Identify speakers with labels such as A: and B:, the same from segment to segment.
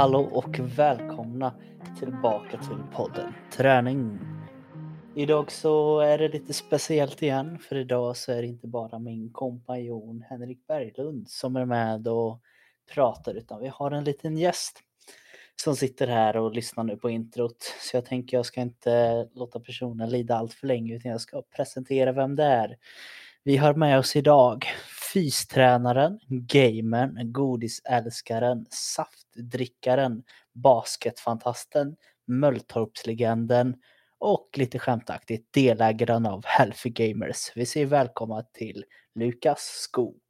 A: hallå och välkomna tillbaka till podden Träning. Idag så är det lite speciellt igen för idag så är det inte bara min kompanjon Henrik Berglund som är med och pratar utan vi har en liten gäst som sitter här och lyssnar nu på introt. Så jag tänker jag ska inte låta personen lida allt för länge utan jag ska presentera vem det är. Vi har med oss idag fystränaren, gamern, godisälskaren, saftdrickaren, basketfantasten, Mölltorpslegenden och lite skämtaktigt delägaren av Healthy Gamers. Vi säger välkomna till Lukas Skog.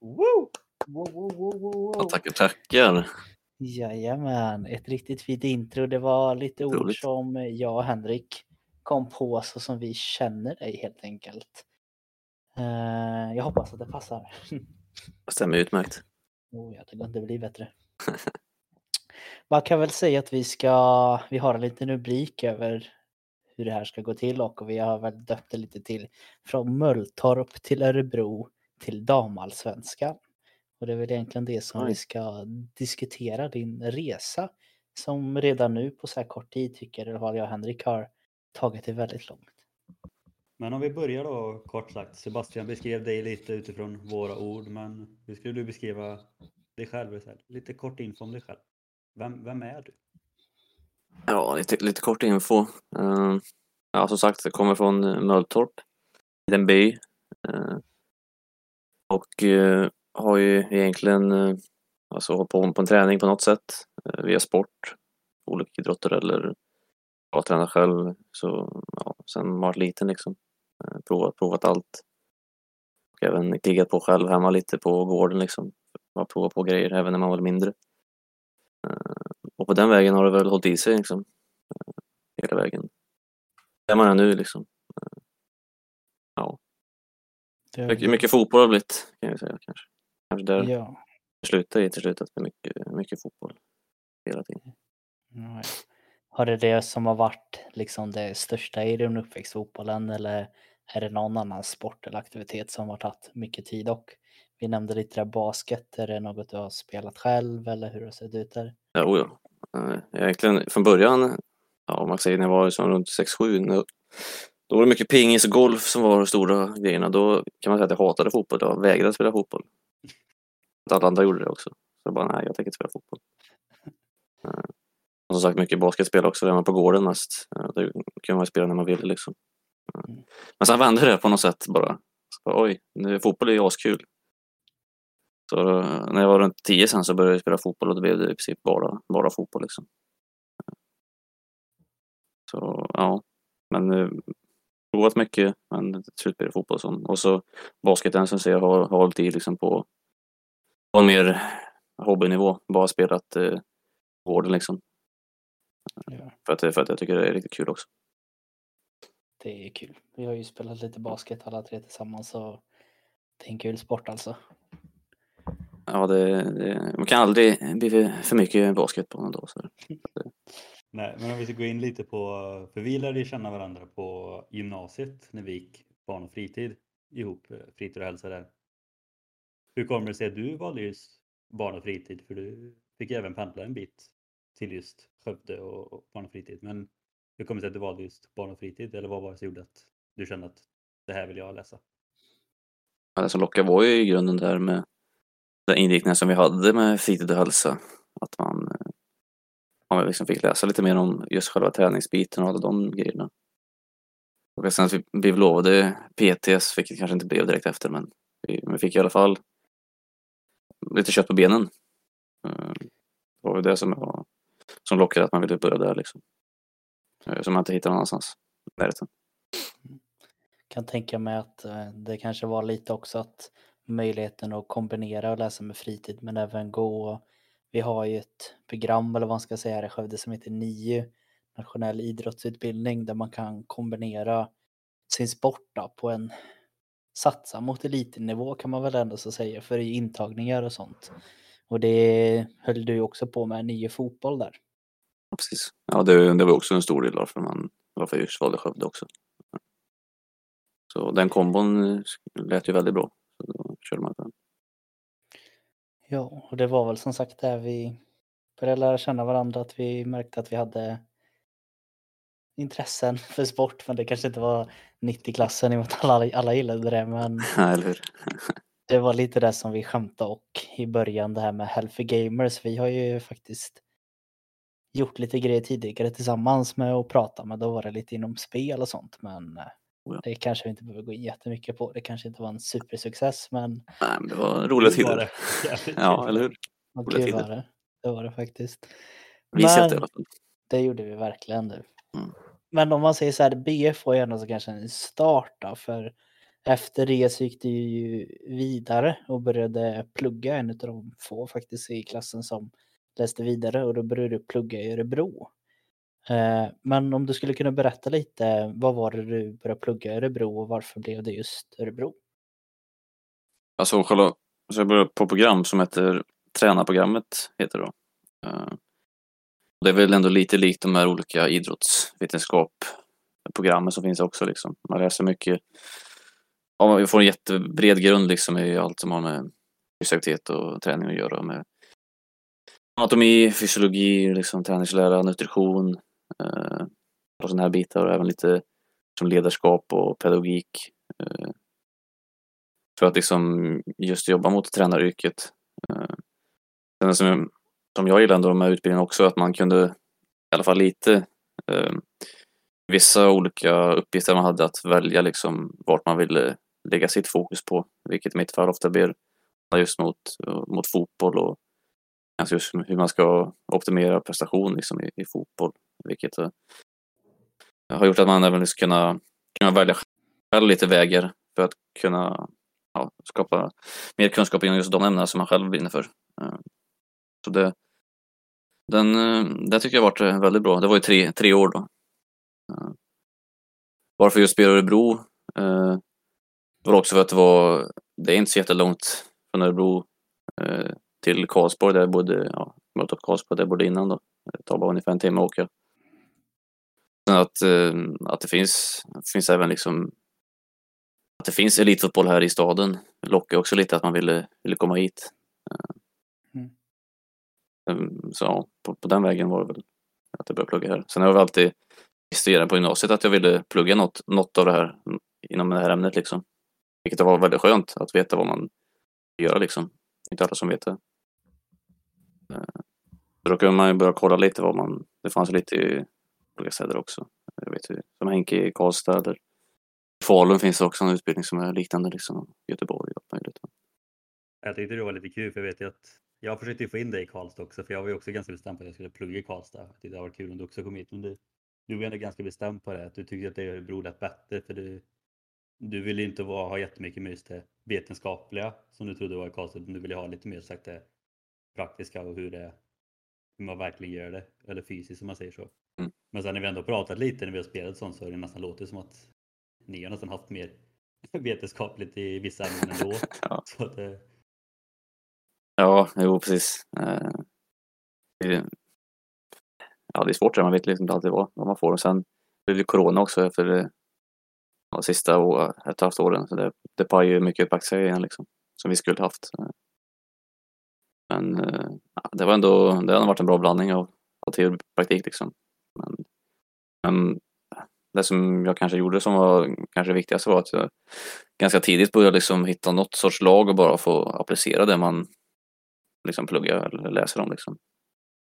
A: Woo! Woo, woo, woo, woo, woo.
B: Tackar, tackar.
A: Jajamän, ett riktigt fint intro. Det var lite ord
B: Roligt.
A: som jag och Henrik kom på så som vi känner dig helt enkelt. Eh, jag hoppas att det passar.
B: Det stämmer utmärkt.
A: oh, ja, det kan inte bli bättre. Man kan väl säga att vi ska, vi har en liten rubrik över hur det här ska gå till och vi har väl döpt det lite till från Mölltorp till Örebro till damallsvenskan. Och det är väl egentligen det som vi
B: Oj.
A: ska diskutera, din resa som redan nu på så här kort tid tycker i alla fall jag och Henrik har tagit det väldigt långt.
C: Men om vi börjar då kort sagt. Sebastian beskrev dig lite utifrån våra ord, men hur skulle du beskriva dig själv? Lite kort info om dig själv. Vem, vem är du?
B: Ja, lite, lite kort info. Uh, ja, som sagt, jag kommer från eh, Mölltorp, en liten by. Uh, och uh, har ju egentligen uh, alltså, hållit på på en träning på något sätt via sport, olika idrotter eller jag tränar själv. Så ja, sen man var liten liksom. Provat, provat allt. Och även krigat på själv hemma lite på gården liksom. Bara provat på grejer även när man var mindre. Eh, och på den vägen har det väl hållit i sig liksom. Eh, hela vägen. Där man är nu liksom. Eh, ja,
A: Det-
B: mycket, mycket fotboll har det blivit kan jag säga kanske. Kanske där
A: Ja.
B: det slutar i till slut att det är mycket, mycket fotboll hela tiden.
A: Ja. Har det det som har varit liksom det största i din uppväxt, fotbollen, eller är det någon annan sport eller aktivitet som har tagit mycket tid? Och vi nämnde lite där basket, är det något du har spelat själv eller hur har det sett ut där?
B: Ja, oh ja. Egentligen från början, ja, om man säger när jag var som runt 6-7, när- då var det mycket pingis och golf som var de stora grejerna. Då kan man säga att jag hatade fotboll. Jag vägrade spela fotboll. Att Alla andra gjorde det också. Så jag bara, nej, jag tänker inte spela fotboll. Eh, Och som sagt, mycket basketspel också, där man på gården mest. Eh, Där kunde man spela när man ville liksom. Eh,
A: Mm.
B: Men sen vände det på något sätt bara. Så Oj, nu, fotboll är ju askul. Så när jag var runt 10 sen så började jag spela fotboll och då blev det i princip bara, bara fotboll liksom. Så ja, men eh, provat mycket men till slut blev det fotboll som. Och så basketen som säger har, har hållit i liksom på, på en mer hobbynivå. Bara spelat eh, gården liksom.
A: Ja.
B: För att, för att jag tycker det är riktigt kul också.
A: Det är kul. Vi har ju spelat lite basket alla tre tillsammans så det är en kul sport alltså.
B: Ja, det, det, man kan aldrig bli för, mycket basket på en dag. Så.
C: Nej, men om vi ska gå in lite på, för vi lärde känna varandra på gymnasiet när vi gick barn och fritid ihop, eh, fritid och hälsa där. Hur kommer det sig att du valde just barn och fritid? För du fick ju även pendla en bit till just Skövde och barn och fritid. Men hur kommer det sig att du valde just barn och fritid? Eller vad var det som gjorde att du kände att det här vill jag läsa?
B: Ja, det som lockade var ju i grunden där med den inriktningen som vi hade med fritid och hälsa. Att man, eh, man liksom fick läsa lite mer om just själva träningsbiten och alla de grejerna. Och sen att vi blev lovade PTS, vilket kanske inte blev direkt efter, men vi, vi fick i alla fall lite kött på benen. Eh, det var ju det som, var, som lockade att man ville börja där liksom. Eh, som man inte hittar någon annanstans i närheten.
A: Kan tänka mig att det kanske var lite också att möjligheten att kombinera och läsa med fritid men även gå. Vi har ju ett program eller vad man ska säga här i Skövde som heter NIU, nationell idrottsutbildning där man kan kombinera sin sport då, på en satsa mot elitnivå kan man väl ändå så säga för intagningar och sånt. Och det höll du också på med NIU fotboll där.
B: Ja, precis. Ja, det, det var också en stor del varför man varför jag just valde Skövde också. Så den kombon eh, lät ju väldigt bra. Så då körde man den.
A: Ja, och det var väl som sagt där vi började lära känna varandra, att vi märkte att vi hade intressen för sport, men det kanske inte var 90-klassen i och med att alla, alla gillade det, men det var lite det som vi skämtade och i början det här med Healthy Gamers. Vi har ju faktiskt gjort lite grejer tidigare tillsammans med att prata, men då var det lite inom spel och sånt. Men eh,
B: ja.
A: det kanske vi inte behöver gå in jättemycket på. Det kanske inte var en supersuccess, men
B: Nej, men det var roliga tider.
C: det.
B: Ja, eller hur? Roliga
A: kul
B: tider.
A: var det. Det var det faktiskt.
B: Vi det
A: Men-
B: fall.
A: Det gjorde vi verkligen nu.
B: Mm.
A: Men om man säger så här, BF var ju ändå så kanske en start då, för efter det så gick du ju vidare och började plugga, en av de få faktiskt i klassen som läste vidare och då började du plugga i Örebro. Eh, men om du skulle kunna berätta lite, vad var det du började plugga i Örebro och varför blev det just Örebro?
B: Alltså själva, så jag började på program som heter Tränarprogrammet heter det då. Eh, det är väl ändå lite likt de här olika idrottsvetenskap-programmen som finns också liksom. Man läser mycket, ja, man får en jättebred grund liksom i allt som har med fysisk aktivitet och träning att göra med anatomi, fysiologi, liksom träningslära, nutrition Eh, och sådana här bitar och även lite som ledarskap och pedagogik. Eh, för att liksom just jobba mot tränaryrket. Eh, Sen som, som jag gillar ändå med utbildningen också, att man kunde i alla fall lite eh, vissa olika uppgifter man hade att välja liksom vart man ville lägga sitt fokus på, vilket i mitt fall ofta blir just mot, mot fotboll och alltså just hur man ska optimera prestation liksom i, i fotboll, vilket eh, har gjort att man även ska kunna, kunna välja själv lite vägar för att kunna ja, skapa mer kunskap inom just de ämnena som man själv brinner för. Eh, så det, den, eh, det tycker jag har varit eh, väldigt bra. Det var ju tre, tre år då. Varför just spela Örebro? Det var också för att det var, det är inte så jättelångt från Örebro till Karlsborg där jag bodde, ja, Möltorp Karlsborg där jag bodde innan då. Det tar bara ungefär en timme att åka. Att, eh, att det finns, finns även liksom att det finns elitfotboll här i staden lockar också lite att man ville, ville komma hit.
A: Mm.
B: Mm, Så ja, på, på den vägen var det väl att jag började plugga här. Sen har jag väl alltid visst redan på gymnasiet att jag ville plugga något, något av det här inom det här ämnet liksom. Vilket var väldigt skönt att veta vad man göra liksom. Inte alla som vet det. Eh, Då kunde man ju börja kolla lite vad man, det fanns lite i olika städer också. Jag vet ju, som Henke i Karlstad eller i Falun finns det också en utbildning som är liknande liksom. Göteborg och allt möjligt.
C: Jag tyckte det var lite kul för jag vet ju att jag försökte få in dig i Karlstad också för jag var ju också ganska bestämd på att jag skulle plugga i Karlstad. Jag hade varit kul om du också kom hit. Men du, du var ändå ganska bestämd på det, att du tyckte att det Örebro lät bättre för du, du ville inte vara, ha jättemycket med just det vetenskapliga som du trodde var i Karlstad. utan Du ville ha lite mer sagt det praktiska och hur, det, hur man verkligen gör det. Eller fysiskt om man säger så.
B: Mm.
C: Men sen när vi ändå pratat lite när vi har spelat sånt så har det nästan låtit som att ni har nästan haft mer vetenskapligt i vissa ämnen ändå.
B: Ja.
C: Så att, eh,
B: Ja, jo precis. Eh, det, ja, det är svårt, man vet liksom inte alltid vad, vad man får. Och sen blev det corona också efter det ja, sista år, ett och ett halvt åren. Så det, det pajade ju mycket på aktieägarna liksom, som vi skulle haft. Men eh, ja, det var ändå, det har varit en bra blandning av, av teori och praktik liksom. Men, men det som jag kanske gjorde som var kanske viktigast var att jag ganska tidigt började liksom hitta något sorts lag och bara få applicera det man liksom pluggar eller läser om. Liksom.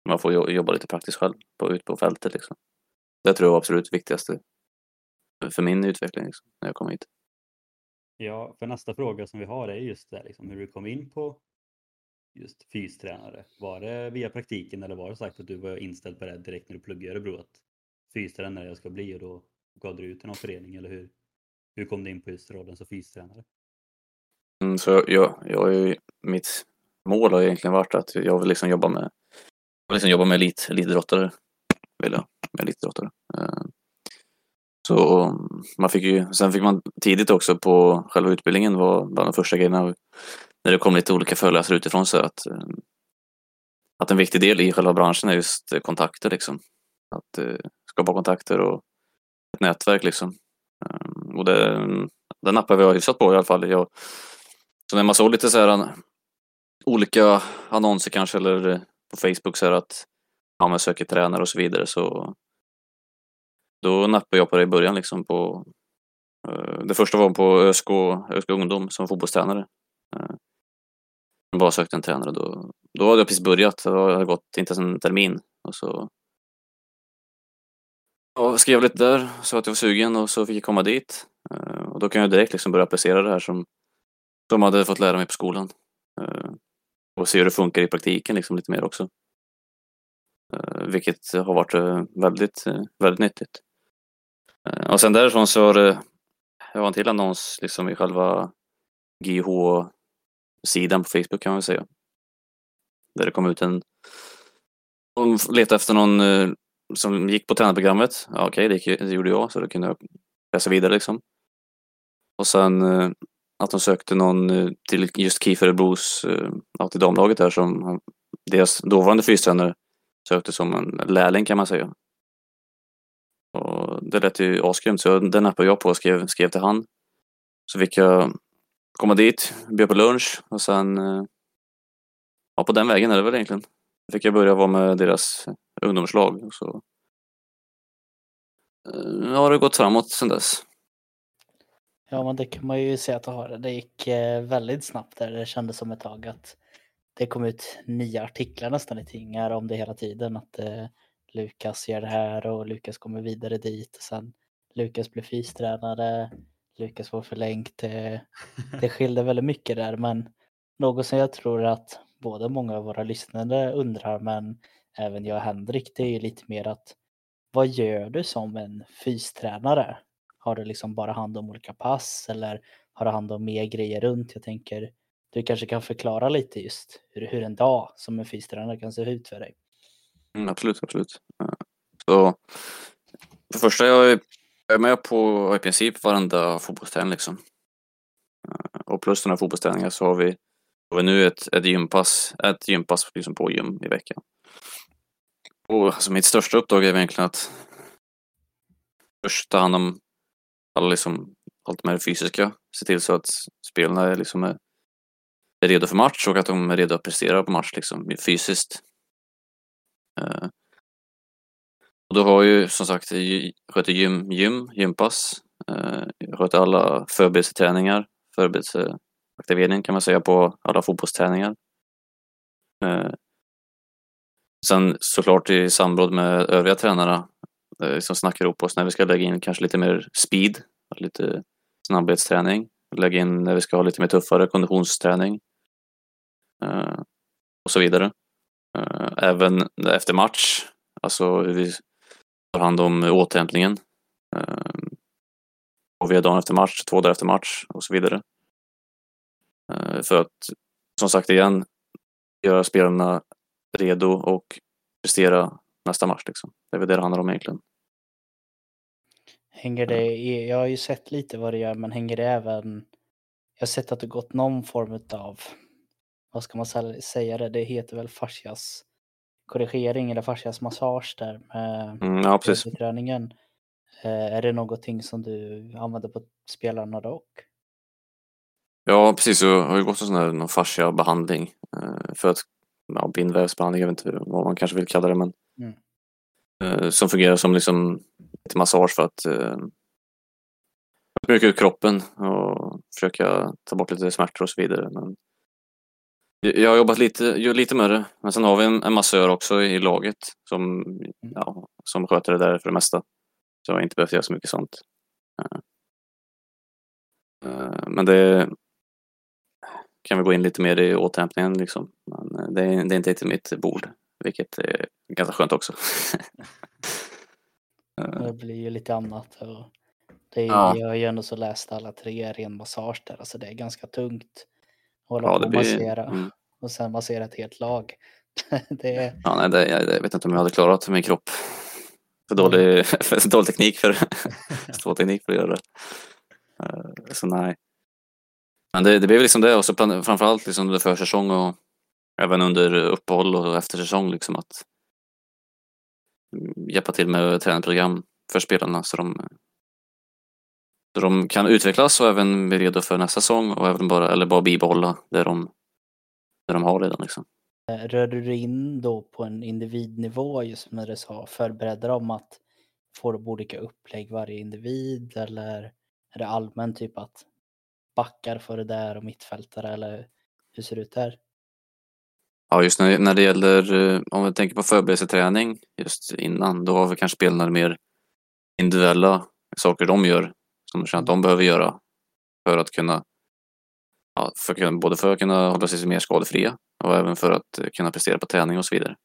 B: Man får jobba lite praktiskt själv på, ut på fältet. Liksom. Det tror jag var absolut viktigaste för min utveckling liksom, när jag kom hit.
C: Ja, för nästa fråga som vi har är just det, liksom, hur du kom in på just fystränare. Var det via praktiken eller var det sagt att du var inställd på det direkt när du pluggade i Örebro att fystränare jag ska bli och då gav du ut i någon förening eller hur? Hur kom du in på just rollen som fystränare?
B: Mm, så jag, jag är, ju, mitt mål har egentligen varit att jag vill liksom jobba med, jag vill liksom jobba med elit, elitidrottare. Vill jag, med elitidrottare. Eh, så man fick ju, sen fick man tidigt också på själva utbildningen var bland de första grejerna när det kom lite olika föreläsare utifrån så att, eh, att en viktig del i själva branschen är just kontakter liksom. Att uh, skapa kontakter och ett nätverk liksom. Um, Och det, det appen vi har hyfsat på i alla fall. Jag, så när man såg lite så här an- olika annonser kanske eller eh, på Facebook så här att ja, men söker tränare och så vidare så då nappade jag på det i början liksom på uh, det första var på ÖSK, ÖSK ungdom som fotbollstränare. Uh, jag bara sökte en tränare då. Då hade jag precis börjat, det hade gått inte ens en termin och så och skrev lite där, sa att jag var sugen och så fick jag komma dit. Eh, och då kan jag direkt liksom börja applicera det här som de hade fått lära mig på skolan. Eh, och se hur det funkar i praktiken liksom lite mer också. Eh, vilket har varit väldigt, väldigt nyttigt. Och sen därifrån så var det, det var en till annons liksom i själva sidan på Facebook kan man väl säga. Där det kom ut en, de letade efter någon eh, som gick på tränarprogrammet. Ja, Okej, okay, det, det, gjorde jag så då kunde jag läsa vidare liksom. Och sen eh, att de sökte någon eh, till just KIF Örebros, ja, till damlaget där som deras dåvarande fystränare sökte som en lärling kan man säga. Och det lät ju asgrymt så den nappade jag på och skrev, skrev till han. Så fick jag komma dit, bjöd på lunch och sen eh, ja, på den vägen är det väl egentligen. Då fick jag börja vara med deras ungdomslag och så nu har det gått framåt sedan dess.
A: Ja, men det kan man ju säga att det har. Det gick eh, väldigt snabbt där. Det kändes som ett tag att det kom ut nya artiklar nästan i tidningar om det hela tiden. Att eh, Lukas gör det här och Lukas kommer vidare dit och sen Lukas blir fystränare, Lukas får förlängt. Det, det skilde väldigt mycket där men något som jag tror att både många av våra lyssnare undrar men även jag och Henrik det är ju lite mer att vad gör du som en fystränare? Har du liksom bara hand om olika pass eller har du hand om mer grejer runt? Jag tänker du kanske kan förklara lite just hur, hur en dag som en fystränare kan se ut för dig.
B: Mm, absolut, absolut. Så för det första, jag är med på i princip varenda fotbollsträning liksom. Eh, och plus den här fotbollsträningen så har vi, har vi nu ett, ett gympass, ett gympass liksom på gym i veckan. Och alltså mitt största uppdrag är egentligen att först ta hand om alla liksom, allt med det fysiska, se till så att spelarna är, liksom är, redo för match och att de är redo att prestera på match liksom, fysiskt. Eh, och då har ju som sagt, sköter gym, gym gympass, eh, sköter alla förberedelseträningar, förberedelseaktivering kan man säga på alla fotbollsträningar. Eh, sen såklart i samråd med övriga tränare eh, som snackar ihop oss när vi ska lägga in kanske lite mer speed, lite snabbhetsträning, lägga in när vi ska ha lite mer tuffare konditionsträning eh, och så vidare. Eh, även efter match, alltså hur vi tar hand om återhämtningen. Eh, och vi har dagen efter match, två dagar efter match och så vidare. Eh, för att, som sagt igen, göra spelarna redo och prestera nästa match. Liksom. Det är väl det det handlar om egentligen.
A: Hänger det i, jag har ju sett lite vad det gör, men hänger det även... Jag har sett att det gått någon form av vad ska man säga det, det heter väl fascias korrigering eller fascias massage där med
B: mm, ja,
A: träningen. Eh, är det någonting som du använder på spelarna dock?
B: Ja, precis. Jag har ju gått en sån här någon fascia behandling eh, för att ja, bindvävsbehandling, jag vet inte vad man kanske vill kalla det, men mm. Eh, som fungerar som liksom lite massage för att mjuka ut kroppen och försöka ta bort lite smärtor och så vidare. Men jag har jobbat lite, lite med det, men sen har vi en, en massör också i laget som, mm. ja, som sköter det där för det mesta. Så jag har inte behövt göra så mycket sånt. Eh, eh, men det kan vi gå in lite mer i återhämtningen liksom. Men eh, det är, det är inte riktigt mitt bord, vilket är ganska skönt också.
A: det blir ju lite annat. det är, ja. Jag har ju ändå så läst alla tre ren massage där, alltså det är ganska tungt. Hålla ja, på och blir... massera mm. och sen massera ett helt lag. det är...
B: Ja, nej, det, jag, jag, vet inte om jag hade klarat min kropp. För dålig, mm. för dålig teknik för, för teknik för att göra det. Eh, så nej. Men det, det blev liksom det och så framförallt liksom under försäsong och även under uppehåll och efter säsong liksom att hjälpa till med träningsprogram för spelarna så de så de kan utvecklas och även bli redo för nästa säsong och även bara, eller bara bibehålla det de, det de har redan. Liksom.
A: Eh, Rör du in då på en individnivå just när du sa förbereda dem att få de olika upplägg varje individ eller är det allmänt typ att backar för det där och mittfältare eller hur ser det ut där?
B: Ja, just när, när det gäller, eh, om vi tänker på förberedelseträning just innan, då har vi kanske spelarna mer individuella saker de gör som de känner att de behöver göra för att kunna, ja, för, både för att kunna hålla sig mer skadefria och även för att kunna prestera på träning och så vidare.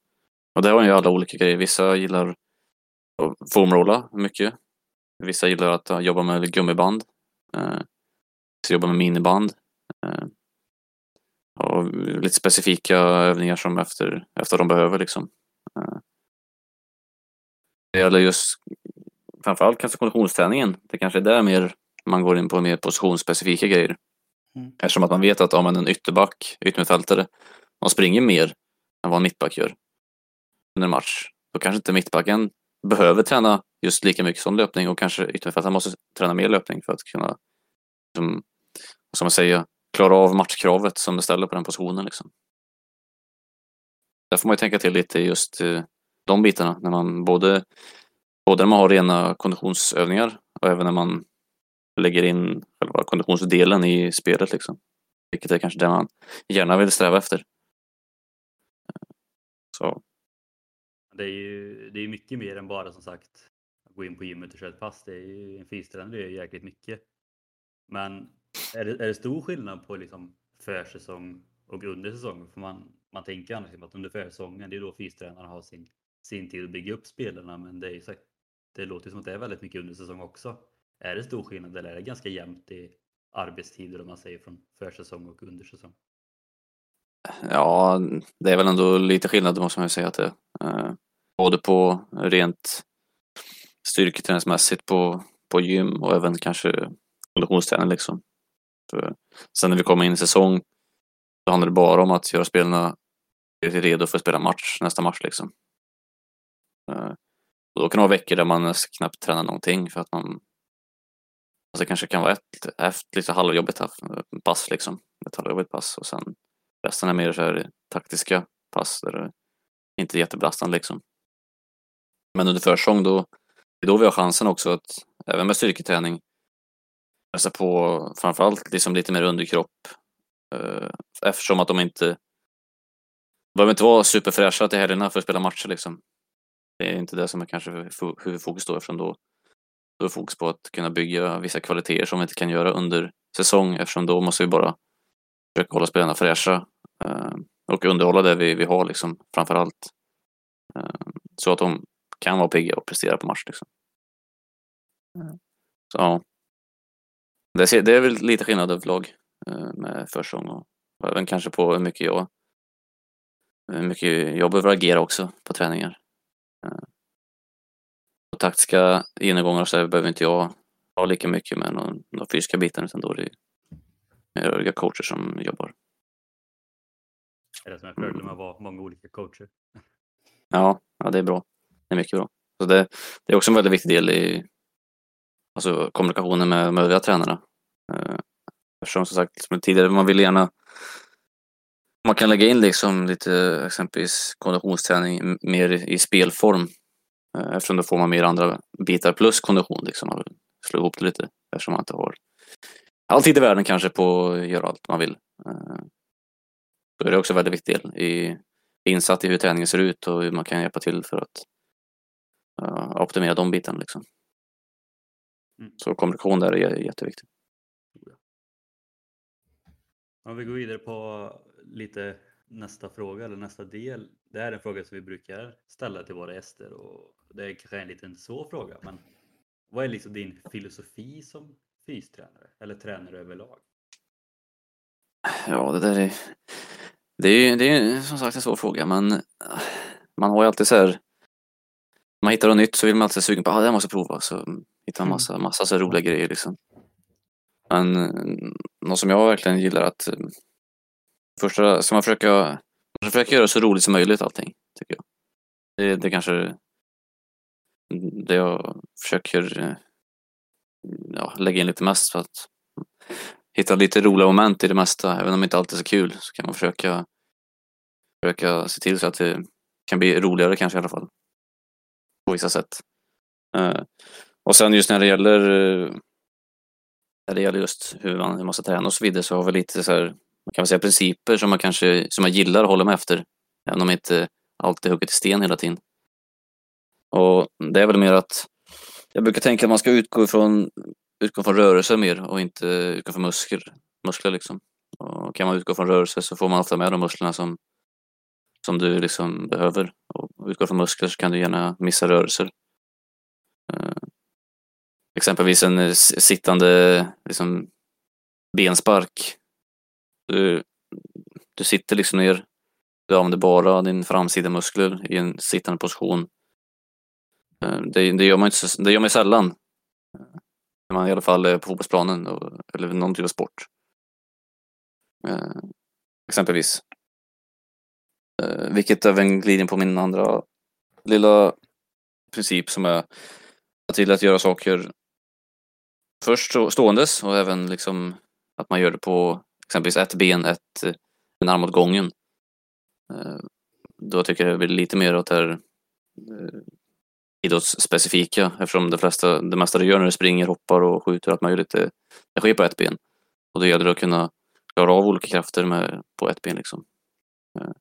B: Och där har ju alla olika grejer. Vissa gillar att foamrolla mycket. Vissa gillar att jobba med gummiband. Eh, vissa jobbar med miniband. Eh, och lite specifika övningar som efter, efter de behöver liksom. Eh, Det gäller just framförallt kanske konditionsträningen. Det kanske är där mer man går in på mer positionsspecifika grejer.
A: Mm.
B: Eftersom att man vet att om man är en ytterback, yttermittfältare, de springer mer än vad en mittback gör under en match. Då kanske inte mittbacken behöver träna just lika mycket som löpning och kanske yttermittfältaren måste träna mer löpning för att kunna, som, som man säger, klara av matchkravet som det ställer på den positionen. Liksom. Där får man ju tänka till lite just eh, de bitarna när man både, både när man har rena konditionsövningar och även när man lägger in själva konditionsdelen i spelet. Liksom. Vilket är kanske det man gärna vill sträva efter. Eh, så
C: Det är ju det är mycket mer än bara som sagt att gå in på gymmet och köra ett pass. Det är ju, en fystränare gör ju jäkligt mycket. Men är det, är det stor skillnad på liksom försäsong och under säsong? För man, man tänker annars att under försäsongen, det är då fystränaren har sin, sin tid att bygga upp spelarna. Men det, är ju så, det låter som att det är väldigt mycket under säsong också. Är det stor skillnad eller är det ganska jämnt i arbetstider om man säger från försäsong och undersäsong?
B: Ja, det är väl ändå lite skillnad måste man ju säga att det är. Eh, både på rent styrketräningsmässigt på, på gym och även kanske konditionsträning liksom. För sen när vi kommer in i säsong då handlar det bara om att göra spelarna redo för att spela match, nästa match liksom. Eh, och då kan det vara veckor där man knappt tränar någonting för att man alltså det kanske kan vara ett, ett lite halvjobbigt pass liksom. Ett halvjobbigt pass och sen Resten är mer så här taktiska pass där det inte är jättebelastande liksom. Men under försäsong då, det är då vi har chansen också att även med styrketräning pressa på framförallt liksom lite mer underkropp. Eh, eftersom att de inte behöver inte vara superfräscha till helgerna för att spela matcher liksom. Det är inte det som är kanske hu- huvudfokus då eftersom då, då är fokus på att kunna bygga vissa kvaliteter som vi inte kan göra under säsong eftersom då måste vi bara försöka hålla spelarna fräscha eh, och underhålla det vi, vi har liksom framför allt. Eh, så att de kan vara pigga och prestera på match liksom. Så ja. Det, ser- det är väl lite skillnad överlag eh, med försäsong och, och även kanske på hur mycket jag hur mycket jag behöver agera också på träningar. Eh, Och taktiska genomgångar så behöver inte jag ha lika mycket med de, de fysiska bitarna utan då är det mer övriga coacher som jobbar.
C: Är det som är fördelen med att vara många olika coacher?
B: Ja, ja det är bra. Det är mycket bra. Så det, det är också en väldigt viktig del i alltså, kommunikationen med, med övriga tränarna. Eh, Eftersom som sagt, som tidigare, man vill gärna man kan lägga in liksom lite exempelvis konditionsträning mer i spelform. Eh, Eftersom då får man mer andra bitar plus kondition. Liksom. Man vill slå ihop det lite eftersom man inte har all tid i världen kanske på att göra allt man vill. Eh, Då är det också en väldigt viktig del i insatt i hur träningen ser ut och hur man kan hjälpa till för att uh, optimera de bitarna. Liksom.
C: Mm.
B: Så kommunikation där är jätteviktigt.
C: Om vi går vidare på lite nästa fråga eller nästa del. Det här är en fråga som vi brukar ställa till våra gäster och det är kanske en liten svår fråga men vad är liksom din filosofi som fystränare eller tränare överlag?
B: Ja, det där är... Det är det är, som sagt en svår fråga, men äh, man har ju alltid så här... Man hittar något nytt så vill man alltid sugen på att ah, det här måste jag prova. Så hittar man massa, massa så roliga grejer liksom. Men eh, något som jag verkligen gillar att... Första ska man försöka, man ska försöka göra så roligt som möjligt allting, tycker jag. Det, det kanske det jag försöker ja, lägga in lite mest för att hitta lite roliga moment i det mesta. Även om det inte alltid är så kul så kan man försöka försöka se till så att det kan bli roligare kanske i alla fall. På vissa sätt. Eh, och sen just när det gäller eh, när det gäller just hur man, hur man ska träna och så vidare så har vi lite så här, kan väl säga principer som man kanske som man gillar att hålla mig efter. Även om jag inte alltid hugget i sten hela tiden. Och det är väl mer att jag brukar tänka att man ska utgå ifrån, utgå från rörelse mer och inte utgå från muskler. muskler liksom. Och kan man utgå från rörelse så får man ofta med de musklerna som, som du liksom behöver. Och utgår från muskler så kan du gärna missa rörelser. Uh, exempelvis en sittande liksom, benspark. Du, du sitter liksom ner, du använder bara din framsida muskler i en sittande position. Eh, det, det, gör man inte, det gör man sällan. Eh, när man i alla fall är på fotbollsplanen eller någon typ av sport. Eh, exempelvis. vilket även glider in på min andra lilla princip som är till att göra saker först ståendes och även liksom att man gör det på exempelvis ett ben, ett, en arm åt gången. Eh, då tycker jag det blir lite mer åt det här eh, idrottsspecifika eftersom det, flesta, det mesta du gör när du springer, hoppar och skjuter allt möjligt det, det sker på ett ben. Och då gäller det att kunna klara av olika krafter med, på ett ben liksom. Eh,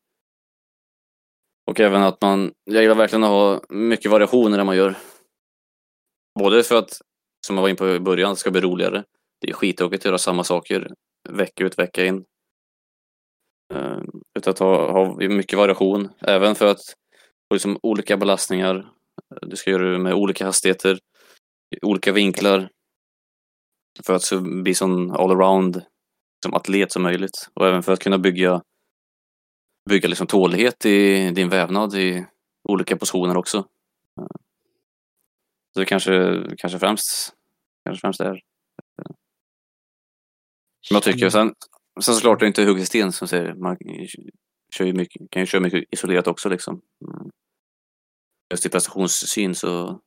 B: och även att man, jag gillar verkligen att ha mycket variationer när man gör. Både för att, som jag var inne på i början, det ska bli roligare. Det är skittråkigt att göra samma saker vecka ut, vecka in. Ehm, utan att ha, ha mycket variation, även för att få liksom olika belastningar. Du ska göra det med olika hastigheter, olika vinklar. För att bli sån allround som atlet som möjligt. Och även för att kunna bygga, bygga liksom tålighet i din vävnad i olika positioner också. Ehm, så det kanske, kanske främst, kanske främst är jag tycker. Sen, sen såklart är det inte hugget sten som säger. Man kör ju mycket, kan ju köra mycket isolerat också liksom. Mm. Just i prestationssyn så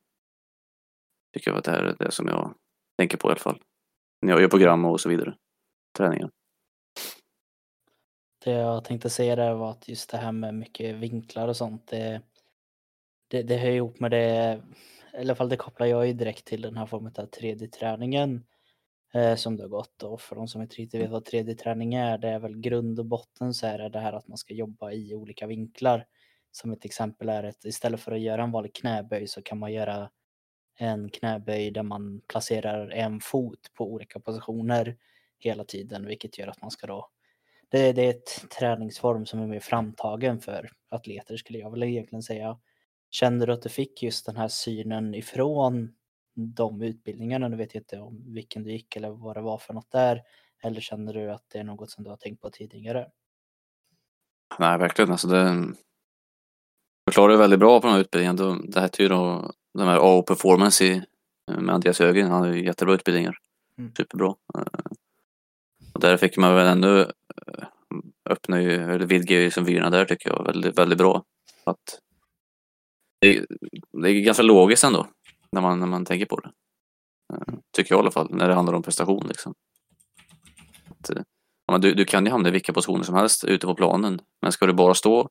B: tycker jag att det här är det som jag tänker på i alla fall. När jag gör program och så vidare. Träningar.
A: Det jag tänkte säga där var att just det här med mycket vinklar och sånt. Det, det, det hör ihop med det i alla fall det kopplar jag ju direkt till den här formen av 3D-träningen eh, som det har gått. Och för de som inte riktigt vet vad 3D-träning är, det är väl grund och botten så är det det här att man ska jobba i olika vinklar. Som ett exempel är att istället för att göra en vanlig knäböj så kan man göra en knäböj där man placerar en fot på olika positioner hela tiden, vilket gör att man ska då det, det är ett träningsform som är mer framtagen för atleter skulle jag vilja egentligen säga. Kände du att du fick just den här synen ifrån de utbildningarna? Nu vet jag inte om vilken du gick eller vad det var för något där. Eller känner du att det är något som du har tänkt på tidigare?
B: Nej, verkligen. Alltså det förklarar väldigt bra på den här utbildningen. Det hette ju då de här AO Performance i, med Andreas Högren. Han har ju jättebra utbildningar. Mm. Superbra. Och där fick man väl ännu eh, öppna ju, eller vidga ju som vyerna där tycker jag väldigt, väldigt bra. Att det, det är ganska logiskt ändå när man, när man tänker på det. Eh, tycker jag i alla fall, när det handlar om prestation. Liksom. Att, eh, ja, du, du kan ju hamna i vilka positioner som helst ute på planen, men ska du bara stå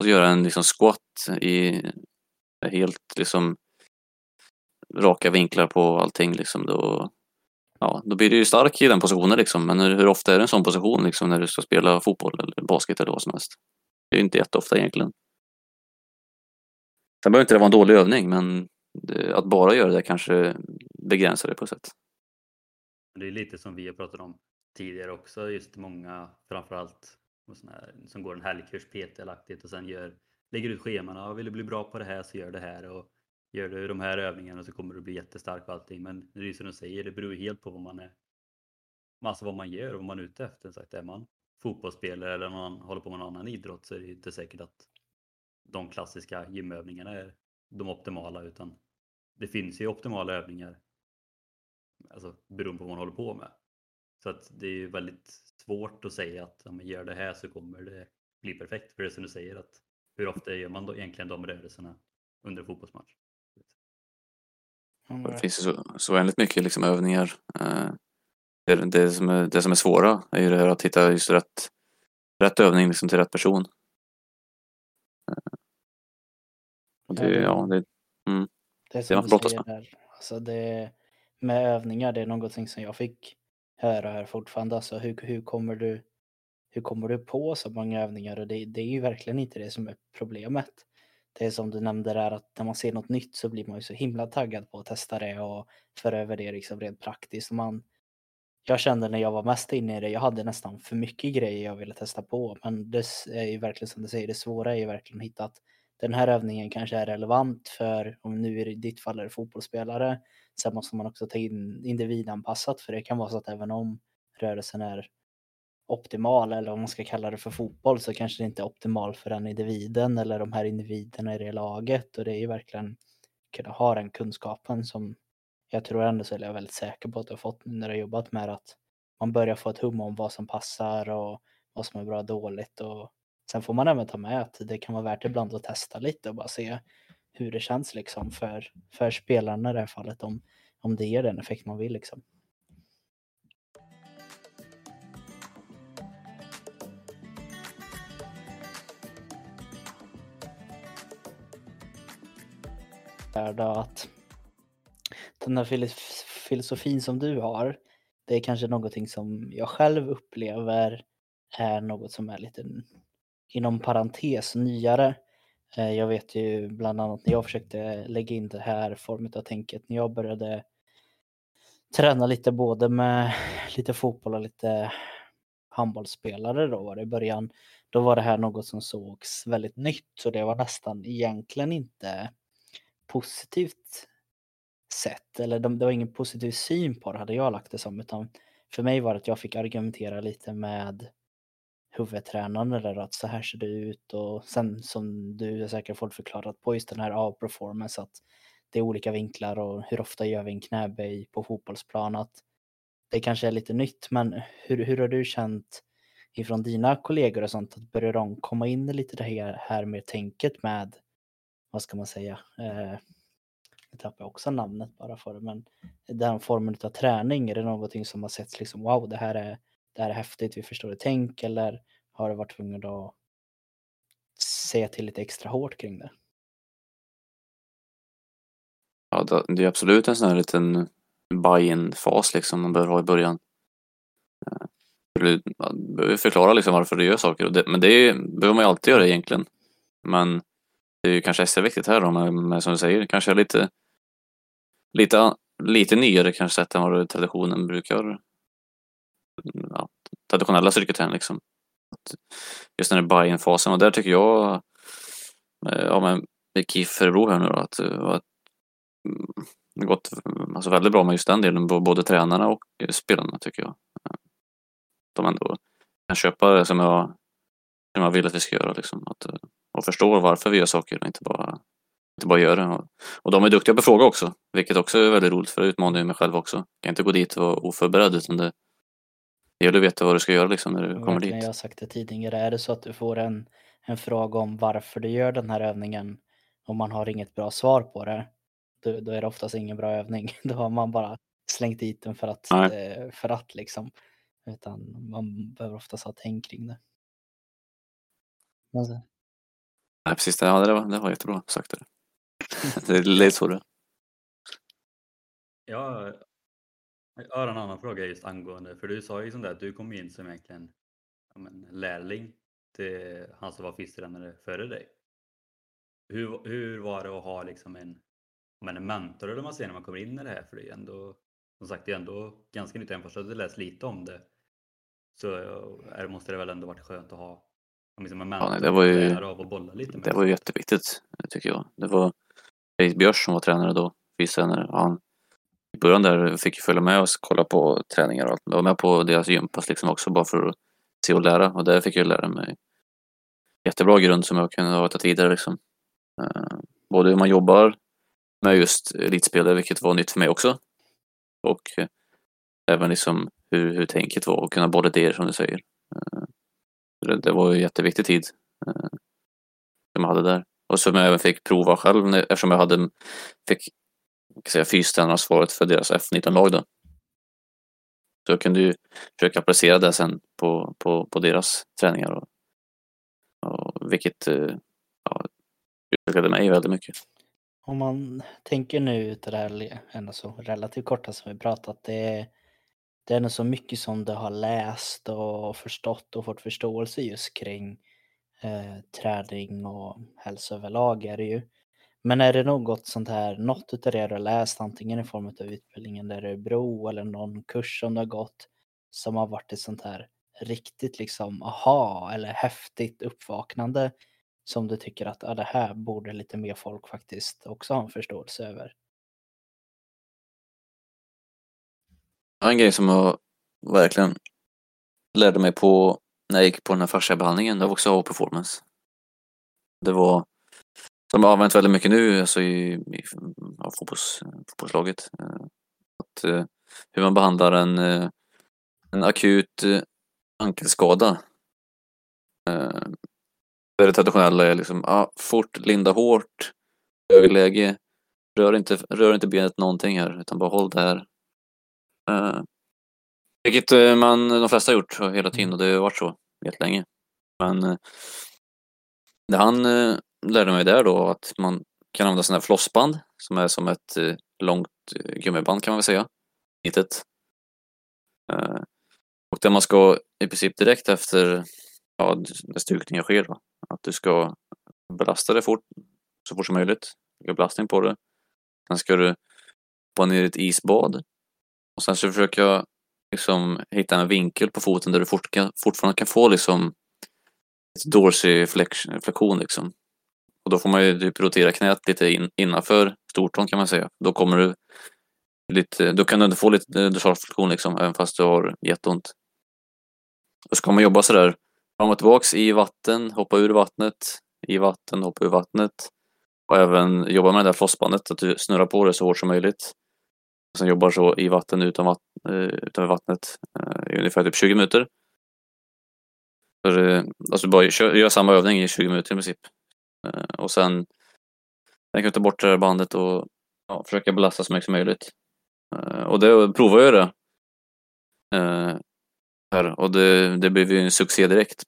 B: och göra en liksom, squat i eh, helt liksom raka vinklar på allting liksom, då, ja, då blir du ju stark i den positionen liksom. Men hur, hur ofta är det en sån position liksom, när du ska spela fotboll eller basket eller vad som helst? Det är ju inte jätteofta egentligen. Sen behöver inte det vara en dålig övning, men Eh, att bara göra det kanske begränsar det på ett sätt.
C: Det är lite som vi har pratat om tidigare också, just många framförallt här, som går en helgkurs PT-aktigt och sen gör, lägger ut scheman. Vill du bli bra på det här så gör det här och gör du de här övningarna så kommer du bli jättestark och allting. Men det är som du säger, det beror helt på vad man är. Alltså vad man gör och vad man är ute efter. Sagt, är man fotbollsspelare eller man håller på med någon annan idrott så är det inte säkert att de klassiska gymövningarna är de optimala utan det finns ju optimala övningar alltså, beroende på vad man håller på med. Så att det är ju väldigt svårt att säga att om man gör det här så kommer det bli perfekt. För det är som du säger att hur ofta gör man då egentligen de rörelserna under fotbollsmatch?
B: Det finns ju så, så väldigt mycket liksom övningar. Eh, det, det, som är, det som är svåra är ju det här att hitta just rätt, rätt övning liksom till rätt person. Det, ja, det,
A: Det är
B: Det
A: som
B: man
A: du
B: brottas
A: säger där. Alltså det, med övningar, det är någonting som jag fick höra här fortfarande. Alltså hur, hur, kommer du, hur kommer du på så många övningar? Och det, det är ju verkligen inte det som är problemet. Det är som du nämnde där att när man ser något nytt så blir man ju så himla taggad på att testa det och föra över det liksom rent praktiskt. Man, jag kände när jag var mest inne i det, jag hade nästan för mycket grejer jag ville testa på. Men det är ju verkligen som du säger, det svåra är ju verkligen att hitta att den här övningen kanske är relevant för, om nu i ditt fall är det fotbollsspelare. Sen måste man också ta in individanpassat för det kan vara så att även om rörelsen är optimal eller om man ska kalla det för fotboll så kanske det inte är optimal för den individen eller de här individerna i det laget och det är ju verkligen kunna ha den kunskapen som jag tror ändå så är jag väldigt säker på att du har fått när du har jobbat med att man börjar få ett hum om vad som passar och vad som är bra och dåligt och sen får man även ta med att det kan vara värt ibland att testa lite och bara se hur det känns liksom för, för spelarna i det här fallet om, om det ger den effekt man vill liksom. Att den här filosofin som du har, det är kanske någonting som jag själv upplever är något som är lite inom parentes nyare. Eh, jag vet ju bland annat när jag försökte lägga in det här formet av tänket när jag började träna lite både med lite fotboll och lite handbollsspelare då var det i början. Då var det här något som sågs väldigt nytt och det var nästan egentligen inte positivt sett eller de, det var ingen positiv syn på det hade jag lagt det som utan för mig var det att jag fick argumentera lite med huvudtränaren eller att så här ser det ut och sen som du säkert fått förklarat på just den här A-performance att det är olika vinklar och hur ofta gör vi en knäböj på fotbollsplan att det kanske är lite nytt men hur, hur har du känt ifrån dina kollegor och sånt? Att börjar de komma in i lite det här, här med tänket med vad ska man säga eh, jag tappar också namnet bara för det men den formen av träning är det någonting som har setts liksom wow det här är det här är häftigt, vi förstår det tänk eller har du varit tvungen att se till lite extra hårt kring det?
B: ja, det- är absolut en sån här liten buy-in-fas liksom man bör ha i början. Eh, man Du behöver förklara liksom varför du gör saker, men det behöver man ju alltid göra egentligen. Men det är ju kanske extra viktigt här då men som du säger, kanske lite, lite, lite nyare kanske sätt än vad traditionen brukar ja, traditionella styrketräning liksom. Just den här buy-in-fasen och där tycker jag eh, ja, men med KIF Örebro här nu då, att, eh, att mm, det har gått mm, alltså väldigt bra med just den delen, både tränarna och eh, spelarna tycker jag. De ändå kan köpa det som jag, som jag vill att vi ska göra liksom. Att, och förstår varför vi gör saker och inte bara, inte bara gör det. Och, och de är duktiga på att fråga också, vilket också är väldigt roligt för det utmanar ju mig själv också. Jag kan inte gå dit och vara oförberedd utan det, det gäller att veta vad du ska göra liksom när du kommer dit.
A: Jag har sagt det tidigare, är det så att du får en, en fråga om varför du gör den här övningen och man har inget bra svar på det, då, då är det oftast ingen bra övning. Då har man bara slängt dit den för att,
B: Nej.
A: eh, för att liksom. Utan man behöver oftast ha tänk kring det. Men så-
B: Nej, precis. Det, ja, det, var, det var jättebra sagt. Det, det är lite så det är.
C: Jag har en annan fråga just angående, för du sa ju sånt där att du kom in som egentligen ja, men, lärling till han som var fystränare före dig. Hur, hur var det att ha liksom en, ja, men en mentor eller man säger när man kommer in i det här? För det är ändå, som sagt, det är ändå ganska nytt, även fast jag hade läst lite om det. Så är, måste det väl ändå varit skönt att ha ja, liksom en mentor
B: nej, det var ju-
C: av och bolla lite med.
B: Det var ju jätteviktigt, tycker jag. Det var Erik Björs som var tränare då, fystränare. Han, i början där fick jag följa med och kolla på träningar och allt. Jag var med på deras gympass liksom också bara för att se och lära. Och där fick jag lära mig jättebra grund som jag kunde ha tagit vidare liksom. Eh, både hur man jobbar med just elitspelare, vilket var nytt för mig också. Och eh, även liksom hur, hur tänket var och kunna bolla idéer som du säger. Eh, det, det var ju en jätteviktig tid som jag hade där. Och som jag även fick prova själv eftersom jag hade, fick säga, fystränaransvaret för deras F19-lag då. Så jag kunde ju försöka applicera det sen på, på, på deras träningar. Och, och vilket, eh, ja, utvecklade mig väldigt mycket.
A: Om man tänker nu ut det här ändå så relativt korta som vi pratat, det är, det är nog så mycket som du har läst och förstått och fått förståelse just kring eh, träning och hälsa överlag är det ju. Men är det något sånt här, något utav det du har läst, antingen i form av utbildningen där du är bro eller någon kurs som du har gått, som har varit ett sånt här riktigt liksom aha eller häftigt uppvaknande som du tycker att ja, det här borde lite mer folk faktiskt också ha en förståelse över?
B: En grej som jag verkligen lärde mig på när jag gick på den här fasciabehandlingen, det var också A-performance. Det var, som har använt väldigt mycket nu alltså i, i ja, fotbolls, fotbollslaget. Eh, att, eh, hur man behandlar en, eh, en akut eh, ankelskada. Eh, där det traditionella är liksom, ja, fort, linda hårt, högläge, rör inte, rör inte benet någonting här utan bara håll det här. Eh, vilket man, de flesta har gjort hela tiden och det har varit så jättelänge. Men när det han lärde mig där då att man kan använda sådana här flossband som är som ett eh, långt eh, gummiband kan man väl säga. Litet. Eh, och där man ska i princip direkt efter ja, när stukningen sker då, att du ska belasta det fort, så fort som möjligt. Lägga belastning på det. Sen ska du hoppa ner i ett isbad. Och sen så försöker jag liksom hitta en vinkel på foten där du fort kan, fortfarande kan få liksom ett dorsiflexion liksom. Och då får man ju typ rotera knät lite in, innanför stortån kan man säga. Då kommer du lite, då kan du inte få lite dorsalflexion liksom, även fast du har jätteont. Då ska man jobba sådär fram och tillbaks i vatten, hoppa ur vattnet, i vatten, hoppa ur vattnet. Och även jobba med det där flossbandet, att du snurrar på det så hårt som möjligt. Och sen jobbar så i vatten utan, vatt, eh, utanför vattnet eh, i ungefär typ 20 minuter. För, alltså bara gör samma övning i 20 minuter i princip. Eh, och sen sen kan du ta bort det där bandet och ja, försöka belasta så mycket som möjligt. Eh, och det provar jag det. Eh, här, och det, det blev ju en succé direkt.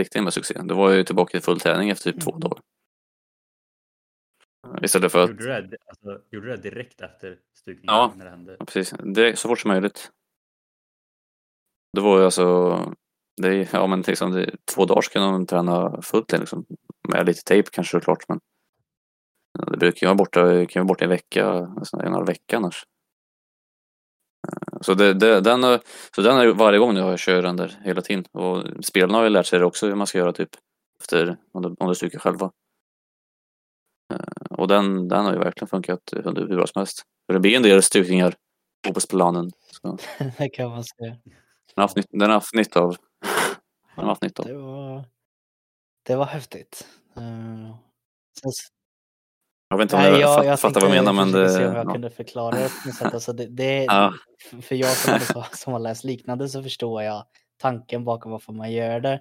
B: Riktigt med succé. Då var jag ju tillbaka i full träning efter typ två
A: Mm.
B: dagar. Eh, Istället för att,
C: Gjorde du det, alltså, gjorde du det direkt efter stukningen?
B: Ja.
C: När det hände?
B: precis, direkt, så fort som möjligt. Det var ju alltså, det ja men liksom det, två dagar kan man träna fullt liksom. Med lite tejp kanske såklart men det brukar ju vara borta, kan vara borta en vecka, nästan en halv vecka annars. Eh, Så, det, det, den, har- så den är varje gång jag kör den där hela tiden. Och spelarna har ju lärt sig det också hur man ska göra typ efter om du, om du stryker själva. Eh, Och den, den har ju verkligen funkat hur bra som helst. För det blir en del stukningar på fotbollsplanen. Så
A: Det kan man säga.
B: den har haft, den har haft nytta av. Den har haft nytta av.
A: Det var, det var häftigt. Eh, sen,
B: Jag vet inte om
A: nej,
B: jag,
A: jag,
B: fatt,
A: jag
B: fattar vad
A: tänkte
B: menar men det,
A: se om jag
B: ja.
A: kunde förklara det på något sätt. Alltså det, det,
B: Ja.
A: För jag som, som har läst liknande så förstår jag tanken bakom varför man gör det.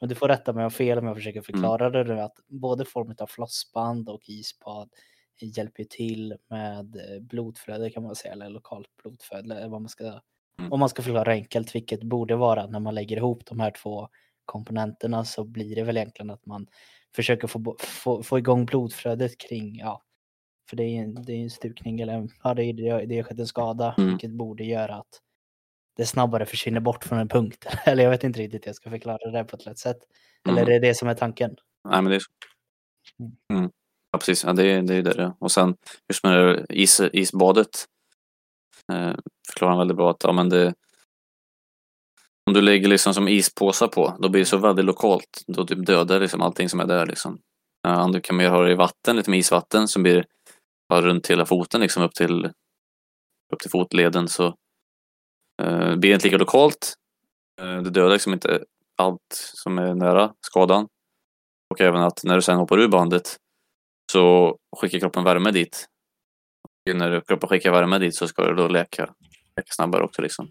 A: Men du får rätta mig om fel om jag försöker förklara det nu. Att både form av flossband och isbad hjälper till med eh, blodflöde kan man säga. Eller lokalt blodflöde. Eller vad man ska,
B: Mm.
A: Om man ska förklara enkelt, vilket borde vara när man lägger ihop de här två komponenterna så blir det väl egentligen att man försöker få, få, få igång blodflödet kring, ja, för det är ju en, det är en stukning eller ja, det är det, har skett en skada,
B: Mm.
A: vilket borde göra att det snabbare försvinner bort från en punkt. Eller jag vet inte riktigt hur jag ska förklara det på ett lätt sätt. Eller
B: Mm.
A: är det det som är tanken?
B: Nej men det är så.
A: Mm.
B: Mm. Ja precis, ja, det, är- det är det är. Och sen just med is, isbadet. Eh, förklarar han väldigt bra att ja, men det, om du lägger liksom som ispåsar på, då blir det så väldigt lokalt. Då typ dödar liksom allting som är där liksom. Ja, om du kan mer ha det i vatten, lite med isvatten som blir bara runt hela foten liksom upp till, upp till fotleden så eh, blir det inte lika lokalt. Eh, det dödar liksom inte allt som är nära skadan. Och även att när du sen hoppar ur bandet så skickar kroppen värme dit. Och när kroppen skickar värme dit så ska det då läka, läka snabbare också. Liksom.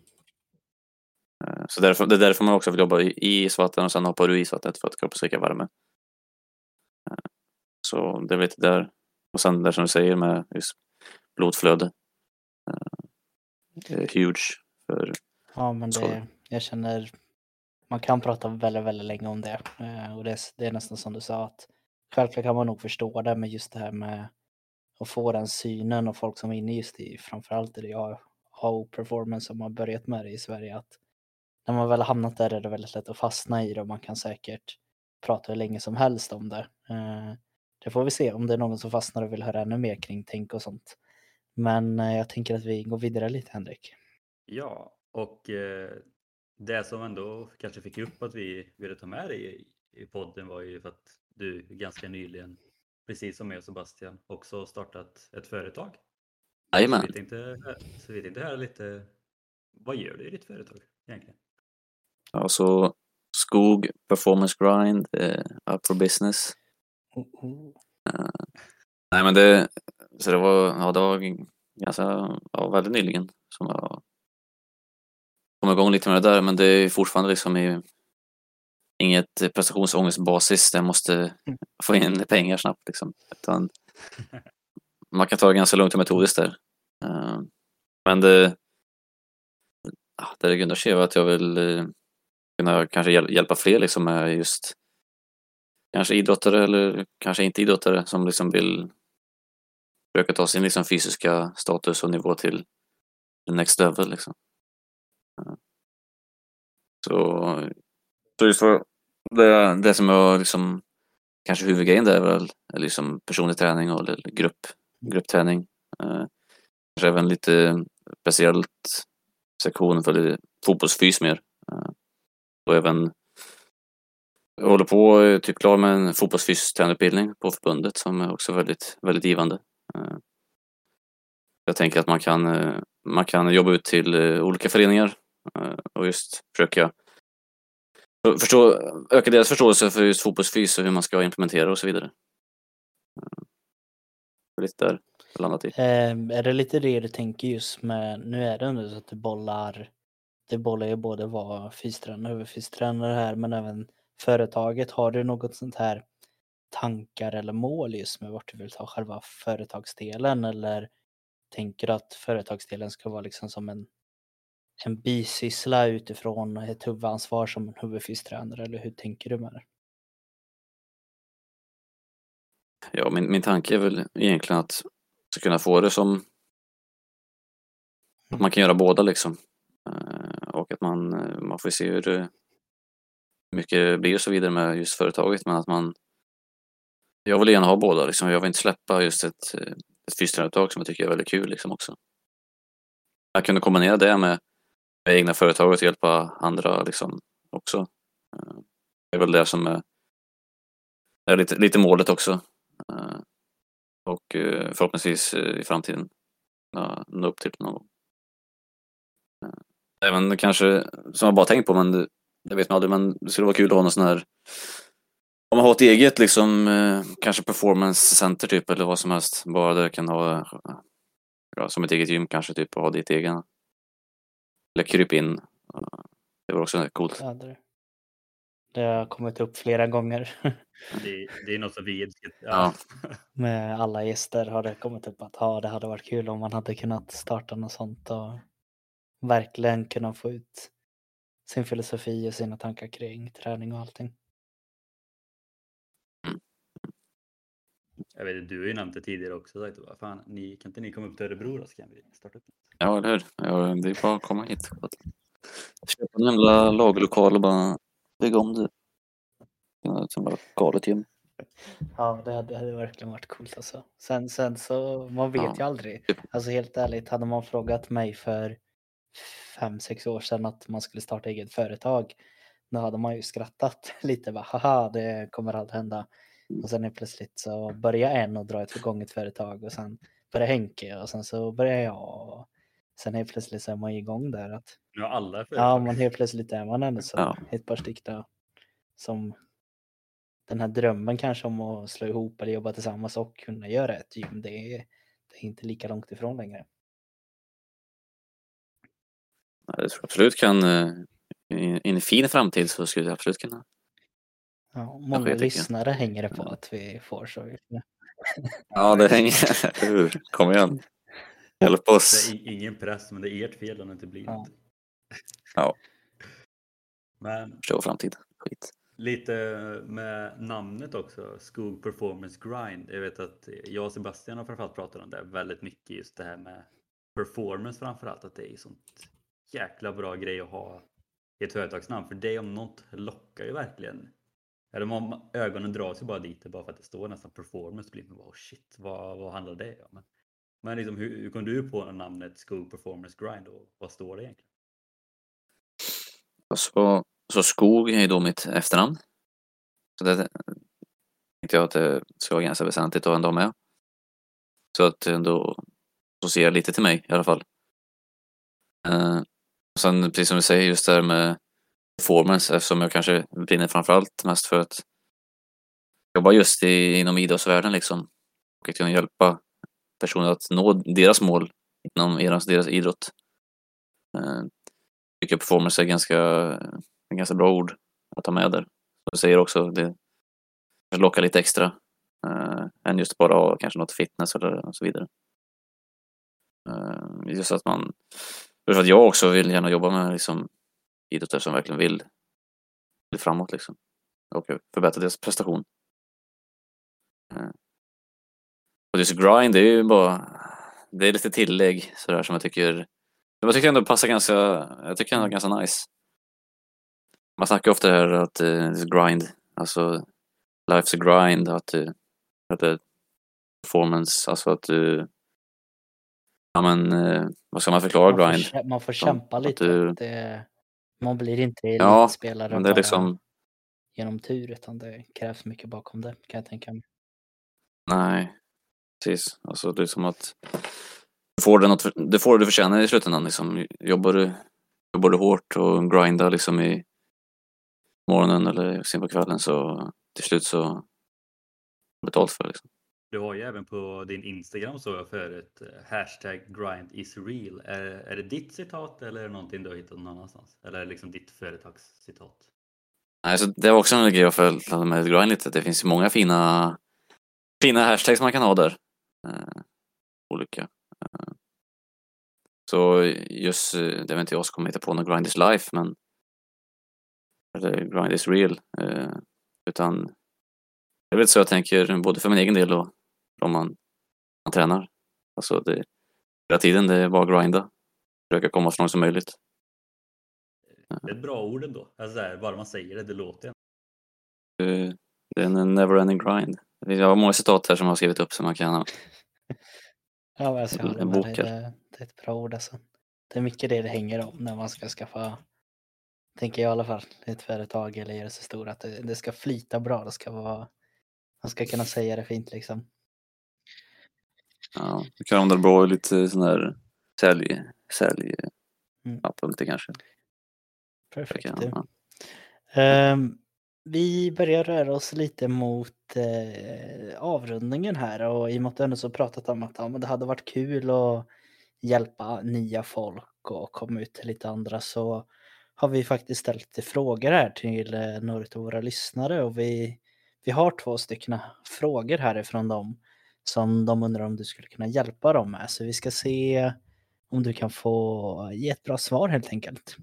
B: Eh, Så därför, det är därför man också vill jobba i i isvatten och sen hoppar ur isvattnet för att kroppen ska skicka värme. Eh, Så det är lite där. Och sen det som du säger med just blodflöde. Eh, Det är huge. För,
A: Ja, men det, jag känner, man kan prata väldigt, väldigt länge om det. Och det, det är nästan som du sa att självklart kan man nog förstå det, men just det här med att få den synen och folk som är inne just i framförallt i det AO-performance som har börjat med det i Sverige att när man väl har hamnat där är det väldigt lätt att fastna i det och man kan säkert prata hur länge som helst om det. Eh, det får vi se om det är någon som fastnar och vill höra ännu mer kring tänk och sånt. Men eh, jag tänker att vi går vidare lite Henrik.
C: Ja, och eh, det som ändå kanske fick upp att vi ville ta med dig i podden var ju för att du ganska nyligen, precis som jag och Sebastian, också startat ett företag.
B: Jajamän.
C: Så vi tänkte, så vi tänkte höra lite, vad gör du i ditt företag egentligen?
B: Ja, så skog, performance grind, eh, up for business.
A: Oh.
B: Nej men det, så det var, ja det var ganska, ja, väldigt nyligen som jag kom igång lite med det där men det är fortfarande liksom i inget prestationsångestbasis där jag måste få in pengar snabbt liksom. Utan man kan ta det ganska lugnt och metodiskt där. Eh, Men det, det grundar sig i att jag vill eh, kunna kanske hjälpa fler liksom med just kanske idrottare eller kanske inte idrottare som liksom vill försöka ta sin liksom fysiska status och nivå till next level liksom. Eh, så, så just för det, det som jag liksom kanske huvudgrejen där är väl är liksom personlig träning och eller grupp, gruppträning. Eh, kanske även lite speciellt sektion för fotbollsfys mer. Eh, och även jag håller på, och är typ klar med en fotbollsfystränarutbildning på förbundet som är också väldigt, väldigt givande. Eh, jag tänker att man kan, eh, man kan jobba ut till olika föreningar och just försöka förstå, öka deras förståelse för just fotbollsfys och hur man ska implementera och så vidare. Lite där landat i.
A: Ehm, är det lite det du tänker just med, nu är det ändå så att du bollar, det bollar ju både vara fystränare och huvudfystränare här men även företaget. Har du något sånt här tankar eller mål just med vart du vill ta själva företagsdelen eller tänker du att företagsdelen ska vara liksom som en, en bisyssla utifrån ett huvudansvar som en huvudfystränare eller hur tänker du med det?
B: Ja, min, min tanke är väl egentligen att kunna få det som att man kan göra båda liksom. Eh, och att man, eh, man får se hur det, mycket det blir och så vidare med just företaget men att man jag vill gärna ha båda liksom. Jag vill inte släppa just ett, ett fystränarutdrag som jag tycker är väldigt kul liksom också. Jag kunde kombinera det med, med egna företaget och hjälpa andra liksom också. Det är väl det som är, är lite, lite målet också. Och förhoppningsvis i framtiden nå upp till någon gång. Även kanske, som jag bara tänkt på, men det, det vet man aldrig, men det skulle vara kul att ha någon sån här om man har ett eget liksom, eh, kanske performance center typ eller vad som helst. Bara det kan ha ja, som ett eget gym kanske typ och ha ditt egen. Eller kryp in. Det var också coolt.
A: Ja, det, det har kommit upp flera gånger.
C: Det, det är något som vi
B: Ja.
A: med alla gäster har det kommit upp att ja, det hade varit kul om man hade kunnat starta något sånt och verkligen kunna få ut sin filosofi och sina tankar kring träning och allting.
C: Jag vet, du har ju nämnt det tidigare också. Sagt, vad fan, ni, kan inte ni komma upp till Örebro då så kan vi starta upp?
B: Ja, eller hur? Ja, det är bara att komma hit. Köpa en jävla lagerlokal och bara bygga om det. Som bara galet gym.
A: Ja, det hade, det hade verkligen varit coolt alltså. Sen, sen så, man vet
B: Ja.
A: ju aldrig. Alltså helt ärligt, hade man frågat mig för fem, sex år sedan att man skulle starta eget företag, då hade man ju skrattat lite. Bara, Haha, det kommer aldrig hända. Och sen är plötsligt så börjar en och dra ett igång ett företag och sen börjar Henke och sen så börjar jag. Och sen helt plötsligt så är man igång där. Att,
C: Nu har alla
A: ja,
C: företag.
A: men helt plötsligt är man ändå så
B: Ja.
A: ett par stycken som den här drömmen kanske om att slå ihop eller jobba tillsammans och kunna göra ett gym, det är, det är inte lika långt ifrån längre.
B: Ja, Det tror jag absolut kan, eh, i en fin framtid så skulle det absolut kunna.
A: Ja, många
B: jag.
A: lyssnare hänger det på att vi får så.
B: Ja, det hänger. Kom igen. Hjälp
C: Det
B: oss.
C: ingen press, men det är ert fel om det inte blir
A: Ja.
C: något.
B: Ja.
C: Men
B: Förstå framtid. Skit.
C: lite med namnet också, Skog Performance Grind. Jag vet att jag och Sebastian har framförallt pratat om det väldigt mycket, just det här med performance framförallt, att det är sånt jäkla bra grej att ha i ett företagsnamn. För det om något lockar ju verkligen. Eller man, ögonen dras ju bara dit, bara för att det står nästan performance. blir man bara oh shit, vad, vad handlar det om? Men, men liksom, hur, hur kom du på namnet Skog Performance Grind och vad står det egentligen?
B: Så, så Skog är ju då mitt efternamn. Så det tänkte jag att det ska vara ganska väsentligt att ändå ha med. Så att ändå associerar lite till mig i alla fall. Eh, och sen precis som du säger just det här med performance eftersom jag kanske brinner framförallt mest för att jobba just i, inom idrottsvärlden liksom. Och att kunna hjälpa personer att nå deras mål inom deras, deras idrott. Eh, tycker jag performance är ganska, en ganska bra ord att ta med där. Som du säger också, det lockar lite extra eh, än just bara ha kanske något fitness eller så vidare. Eh, just att man, för att jag också vill gärna jobba med liksom, idrottare som verkligen vill, vill framåt liksom. Och förbättra deras prestation. Eh. Och just grind, det är ju bara, det är lite tillägg sådär som jag tycker, jag tycker ändå passar ganska, jag tycker ändå ganska nice. Man snackar ofta här att uh, grind, alltså life's a grind, att, uh, att det performance, alltså att du Ja men uh, vad ska man förklara
A: man
B: grind?
A: Får, man får kämpa lite.
B: Du...
A: Det, man blir inte
B: elitspelare ja, det är liksom...
A: genom tur utan det krävs mycket bakom det kan jag tänka mig.
B: Nej, precis. Alltså det är som att du får det, något, du, får det du förtjänar i slutändan. Liksom. Jobbar, du, jobbar du hårt och grindar liksom i morgonen eller sen på kvällen så till slut så betalt för det. Liksom.
C: Du har ju även på din Instagram så jag förut eh, hashtag grind is real. Är, är det ditt citat eller är det någonting du har hittat någon annanstans? Eller är det liksom ditt företagscitat?
B: Nej, så det var också en grej jag följde med grind lite. Det finns ju många fina, fina hashtags man kan ha där. Uh, olika. Uh, Så just, det vet inte jag som kommer hitta på något grind is life men eller grind is real. Uh, utan är väl så jag tänker både för min egen del och om man, man tränar. Alltså det, hela tiden det är bara att grinda. Försöka komma så långt som möjligt.
C: Det är ett bra ord ändå. Alltså här, bara man säger det, det låter
B: det. Det är en never-ending grind. Jag har många citat här som jag har skrivit upp som man kan
A: ja, alltså, jag håller med dig. Det, det är ett bra ord alltså. Det är mycket det det hänger om när man ska skaffa, tänker jag i alla fall, ett företag eller göra det så stort att det, det ska flyta bra. Det ska vara, man ska kunna säga det fint liksom.
B: Ja, det kan vara bra lite sån här sälj, sälj mm. ja, punkter kanske.
A: Perfekt. Ja. Um, vi börjar röra oss lite mot eh, avrundningen här och i och med att du ändå så pratat om att ja, men det hade varit kul att hjälpa nya folk och komma ut till lite andra så har vi faktiskt ställt lite frågor här till eh, några av våra lyssnare och vi, vi har två stycken frågor härifrån dem som de undrar om du skulle kunna hjälpa dem med. Så vi ska se om du kan få ge ett bra svar helt enkelt.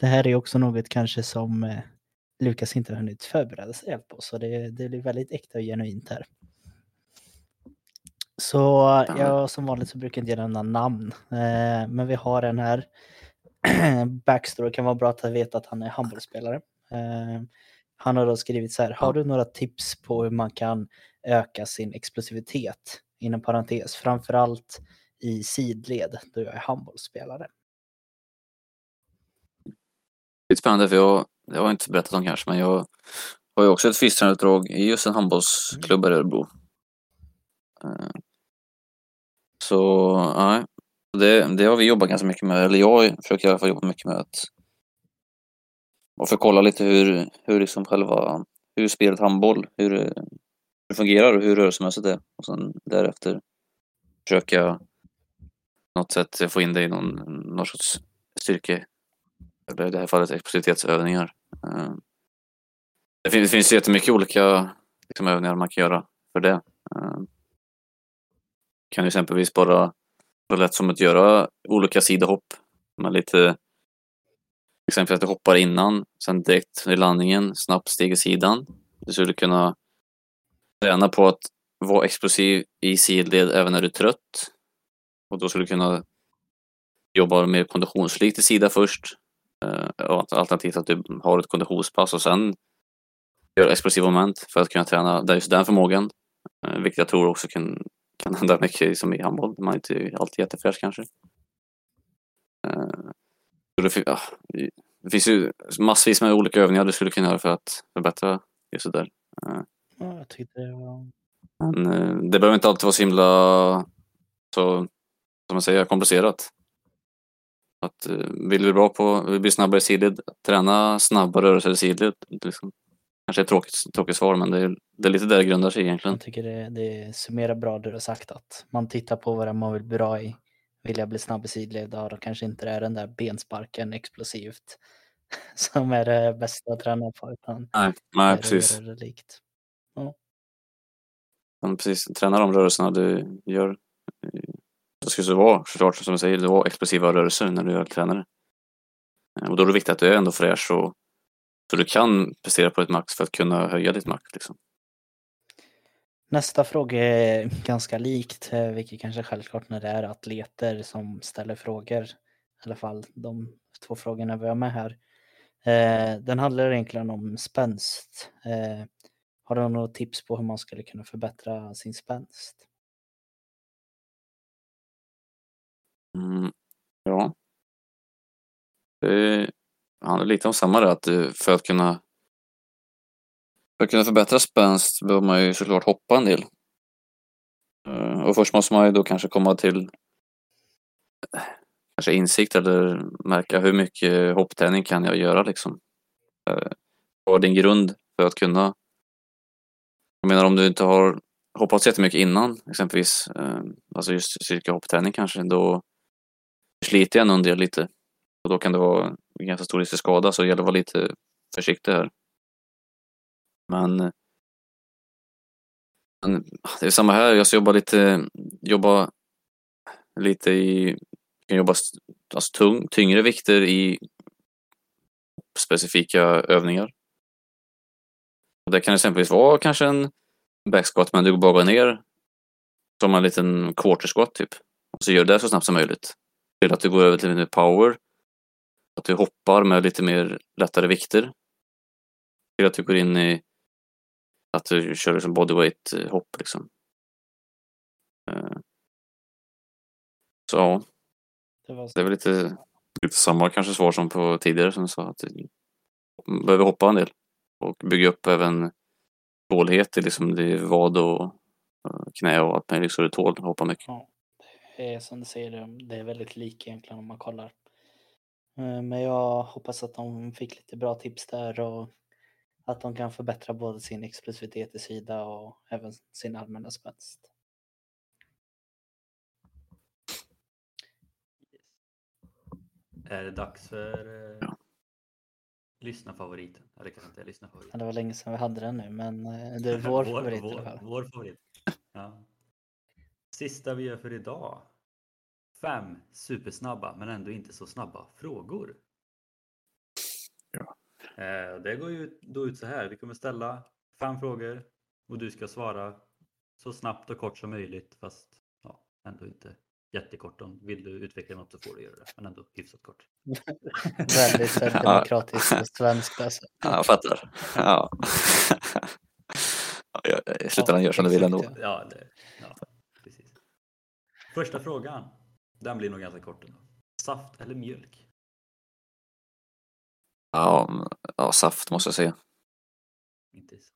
A: Det här är också något kanske som eh, Lukas inte har hunnit förbereda sig på, så det, det blir väldigt äkta och genuint här. Så jag som vanligt så brukar jag inte nämna namn, eh, men vi har en här. Backstory kan vara bra att veta att han är handbollsspelare. Eh, han har då skrivit så här, har du några tips på hur man kan öka sin explosivitet? Inom parentes, framförallt i sidled då jag är handbollsspelare.
B: Det är spännande för jag, det har jag inte berättat om kanske, men jag har ju också ett fystränarutdrag i just en handbollsklubb i Örebro. Eh, så nej, det, det har vi jobbat ganska mycket med, eller jag försöker i alla fall jobba mycket med att och förkolla lite hur, hur liksom själva, hur spelet handboll, hur, hur det fungerar och hur rörelsemässigt det är. Och sen därefter försöka på något sätt få in det i någon, någon sorts styrke, eller i det här fallet explosivitetsövningar. Eh, det finns, det finns jättemycket olika liksom, övningar man kan göra för det. Eh, kan exempelvis bara vara lätt som att göra olika sidohopp med lite exempel att du hoppar innan, sen direkt i landningen, snabbt steg i sidan. Du skulle kunna träna på att vara explosiv i sidled även när du är trött. Och då skulle du kunna jobba mer konditionslikt i sida först. Eh, alternativt att du har ett konditionspass och sen gör explosiva moment för att kunna träna just den förmågan. Eh, vilket jag tror också kan, kan hända mycket som i handboll. Man är inte alltid jättefräsch kanske. Eh, Eh, det, ja, det finns ju massvis med olika övningar du skulle kunna göra för att förbättra just det där.
A: Eh, ja, jag tyckte det var...
B: Men eh, det behöver inte alltid vara så himla, så, som man säger, komplicerat. Att eh, vill du bra på, vill bli snabbare i sidled, träna snabba rörelser i sidled. Liksom. Kanske ett tråkigt, tråkigt svar, men det är, det är lite där det grundar sig egentligen.
A: Jag tycker det, det summerar bra det du har sagt, att man tittar på vad man vill bli bra i. Vill jag bli snabb i sidled, då kanske inte det är den där bensparken explosivt som är det bästa att träna på. Utan
B: nej, nej precis. Det likt. Ja. Men precis, träna de rörelserna du gör. Det ska så vara såklart som du säger, det var explosiva rörelser när du är tränare. Eh, och då är det viktigt att du är ändå fräsch och så du kan prestera på ditt max för att kunna höja ditt max. Liksom.
A: Nästa fråga är ganska likt, eh, vilket kanske är självklart när det är atleter som ställer frågor. I alla fall de två frågorna vi har med här. Eh, den handlar egentligen om spänst. Eh, har du några tips på hur man skulle kunna förbättra sin spänst?
B: Mm, ja. Det handlar lite om samma där, att för att kunna för att kunna förbättra spänst behöver man ju såklart hoppa en del. Eh, och först måste man ju då kanske komma till eh, kanske insikt eller märka hur mycket hoppträning kan jag göra liksom. Eh, vad är din grund för att kunna jag menar om du inte har hoppat jättemycket innan exempelvis, alltså just hoppträning kanske, då sliter jag en del lite. Och då kan det vara ganska stor risk för skada så det gäller att vara lite försiktig här. Men, men det är samma här, jag ska jobba lite, jobba lite i, kan jobba alltså tung, tyngre vikter i specifika övningar. Det kan exempelvis vara kanske en backsquat men du bara går ner som en liten quarter squat, typ. Och så gör du det så snabbt som möjligt. Till att du går över till lite mer power. Att du hoppar med lite mer lättare vikter. Till att du går in i att du kör liksom bodyweight eh, hopp liksom. Eh, så ja. Det, var... det är väl lite, lite samma kanske svar som på tidigare som sa att du behöver hoppa en del och bygga upp även tålighet i liksom det vad och eh, knä och allt möjligt så du tål att hoppa mycket. Ja,
A: det är som du säger, det är väldigt lik egentligen om man kollar. Men jag hoppas att de fick lite bra tips där och att de kan förbättra både sin explosivitet i sida och även sin allmänna spänst.
C: Är det dags för eh, ja. lyssnarfavoriten? Eller kanske inte lyssnarfavoriten?
A: Ja, det var länge sedan vi hade den nu, men eh, det är vår, vår favorit
C: vår. Vår favorit. Ja. Sista vi gör för idag. Fem supersnabba men ändå inte så snabba frågor. Eh, det går ju då ut så här. Vi kommer ställa fem frågor och du ska svara så snabbt och kort som möjligt fast ja, ändå inte jättekort. Om vill du utveckla något så får du göra det, men ändå hyfsat kort.
A: Väldigt demokratiskt och svenskt alltså.
B: Ja, jag fattar. Ja. I slutändan gör som du vill ändå.
C: Ja, det, ja, precis. Första frågan. Den blir nog ganska kort. Ändå. Saft eller mjölk?
B: Ja, ja, saft måste jag säga.
C: Inte så.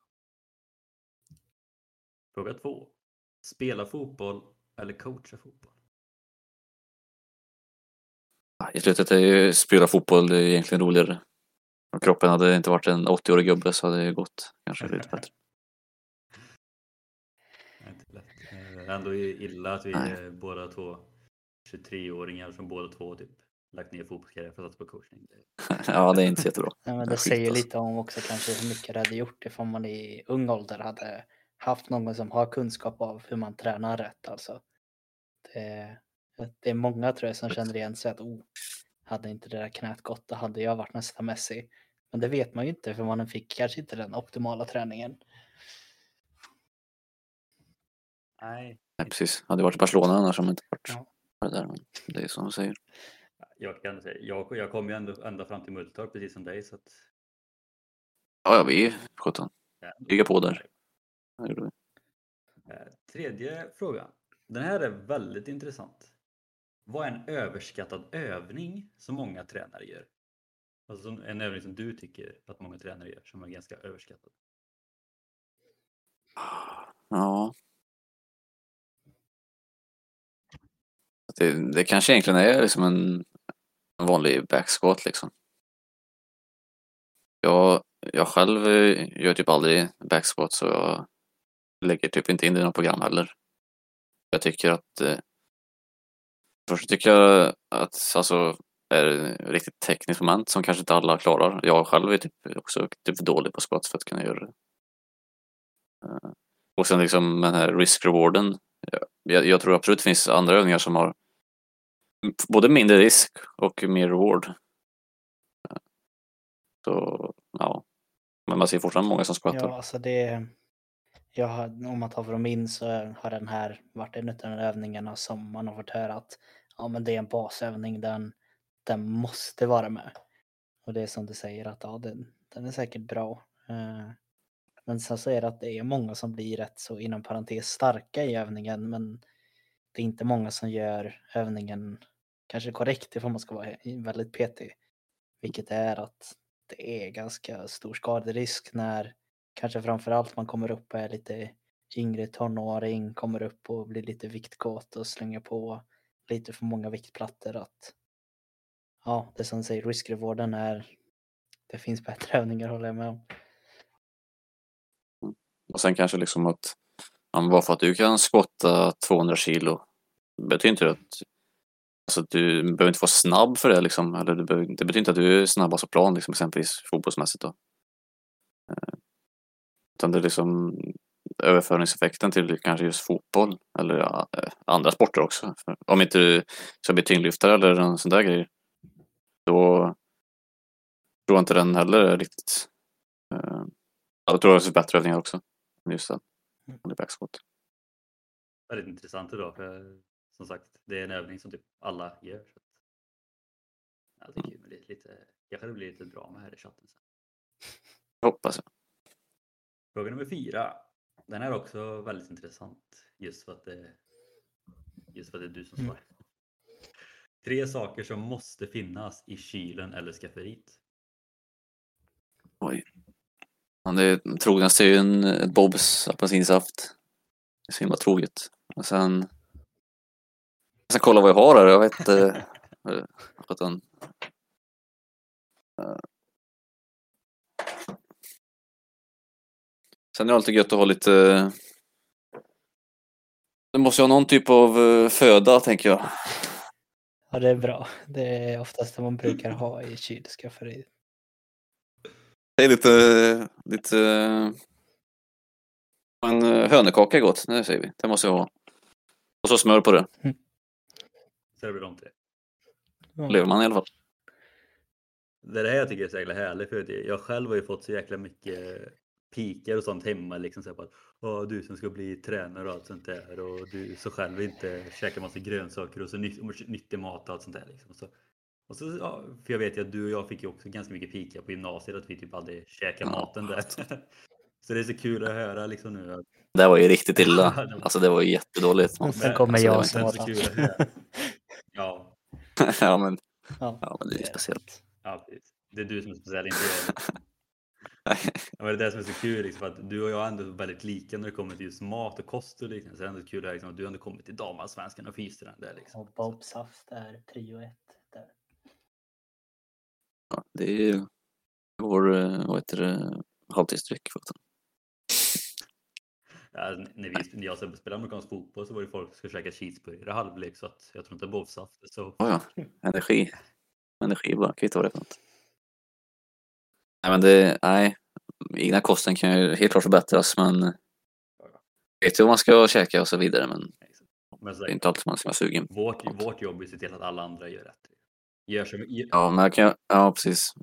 C: Fråga två. Spela fotboll eller coacha fotboll?
B: I slutet är ju spela fotboll egentligen roligare. Om kroppen hade inte varit en 80-årig gubbe så hade det gått kanske lite bättre.
C: Eh, ändå illa att vi är båda två 23-åringar som båda två typ lagt ner fotbollskarriär för att satsa på coachning.
B: ja, det är inte jättebra.
A: Nej, men det, säger alltså. lite om också kanske hur mycket det hade gjort ifall man i ung ålder hade haft någon som har kunskap av hur man tränar rätt. Alltså. Det, det är många tror jag som känner igen sig att oh, hade inte det där knät gått då hade jag varit nästa Messi. Men det vet man ju inte för man fick kanske inte den optimala träningen.
C: Nej,
B: Nej, precis. Hade det varit i Barcelona annars som inte varit
A: Ja.
B: det där. Men det är som du säger.
C: Jag kan säga, jag, jag kom ju ändå ända fram till Multorp precis som dig så att...
B: Ja, ja, vi är 17.
C: ja.
B: Bygga på där.
C: Eh, Tredje frågan. Den här är väldigt intressant. Vad är en överskattad övning som många tränare gör? Alltså en övning som du tycker att många tränare gör som är ganska överskattad.
B: Ja. Det, det kanske egentligen är liksom en, en vanlig backsquat liksom. Jag, jag själv eh, gör typ aldrig backsquat så jag lägger typ inte in det i något program heller. Jag tycker att eh, Först tycker jag att alltså är det ett riktigt tekniskt moment som kanske inte alla klarar. Jag själv är typ också typ dålig på squats för att kunna göra det. Eh, Och sen liksom den här risk-rewarden. Jag, jag tror absolut det finns andra övningar som har både mindre risk och mer reward. Så ja, men man ser fortfarande många som skvattar.
A: Ja, alltså det... Jag har, om man tar från min så har den här varit en av de övningarna som man har fått höra att ja, men det är en basövning, den, den måste vara med. Och det är som du säger att ja, den, den är säkert bra. Eh, men sen så är det att det är många som blir rätt så inom parentes starka i övningen men det är inte många som gör övningen kanske korrekt ifall man ska vara väldigt petig. Vilket är att det är ganska stor skaderisk när kanske framförallt man kommer upp och är lite yngre tonåring, kommer upp och blir lite viktkåt och slänger på lite för många viktplattor att ja, det som säger risk-rewarden är det finns bättre övningar håller jag med om.
B: Och sen kanske liksom att bara för att du kan skotta 200 kilo betyder inte det att alltså, du behöver inte vara snabb för det liksom. Eller du behöver, det betyder inte att du är snabbast på plan liksom, exempelvis fotbollsmässigt då. Eh, Utan det är liksom överföringseffekten till kanske just fotboll eller ja, eh, andra sporter också. För om inte du ska bli tyngdlyftare eller en sån där grej då tror jag inte den heller är riktigt eh, ja, då tror jag det finns bättre övningar också. Just det. Backsquat.
C: Väldigt intressant idag för som sagt det är en övning som typ alla gör. Så. att- tycker det blir lite, kanske det blir lite drama här i chatten sen.
B: Hoppas jag.
C: Fråga nummer fyra. Den är också väldigt intressant just för att det, just för att det är du som
A: Mm.
C: svarar. Tre saker som måste finnas i kylen eller skafferiet.
B: Oj. Ja, det trognaste är ju en ett Bobs apelsinsaft. Det är så himla troget. Och sen... Sen kolla vad jag har här. Jag vet inte. eh, sjutton. Eh. Sen är det alltid gött att ha lite... Det måste ju ha någon typ av eh, föda tänker jag.
A: Ja, det är bra. Det är oftast det man brukar ha i kylskafferiet.
B: Det är lite... lite... En eh, hönökaka är gott, det säger vi. Det måste jag ha. Och så smör på det.
C: Så det blir de tre.
A: Ja.
B: lever man i alla fall.
C: Det är det här jag tycker är så jäkla härligt för jag själv har ju fått så jäkla mycket pikar och sånt hemma liksom så här på att "Åh, du som ska bli tränare och allt sånt där och du så själv inte käkar massa grönsaker och så nytt, och nyttig mat och allt sånt där liksom. Och så, och så, ja, för jag vet ju att du och jag fick ju också ganska mycket pikar på gymnasiet att vi typ aldrig käkar
B: Ja.
C: maten där. Så det är så kul att höra liksom nu att
B: Det var ju riktigt illa.
C: Det var-
B: Alltså det var ju jättedåligt.
A: Och sen kommer
B: alltså, det var
A: jag
B: inte
A: som
C: ens
A: har
C: så kul att höra. ja,
B: ja, men,
A: Ja,
B: ja, men det är ju speciellt.
C: ja. Det är du som är speciell, inte jag. Ja, men det är det som är så kul, liksom, för att du och jag är ändå väldigt lika när det kommer till just mat och kost och liknande. Så det är ändå kul liksom, att du ändå kommit till damallsvenskan och fiser den där liksom.
A: Och Bob Saft är prio ett. Där.
B: Ja, det är ju vår, eh, vad heter det, halvtidsdryck.
C: Ja, när, vi, när jag spelade amerikansk fotboll så var det folk som skulle käka cheeseburgare i halvlek så att jag tror inte bovsaft är så.
B: Oh, ja, energi. Energi bara, kvittar vad det är för något. Nej, men det, nej, egna kosten kan ju helt klart förbättras men vet ju vad man ska käka och så vidare men
C: Men så,
B: det är inte alltid man ska vara sugen.
C: vårt, vårt jobb är att se till att alla andra gör rätt. Gör som, gör,
B: Ja, men jag kan, ja precis.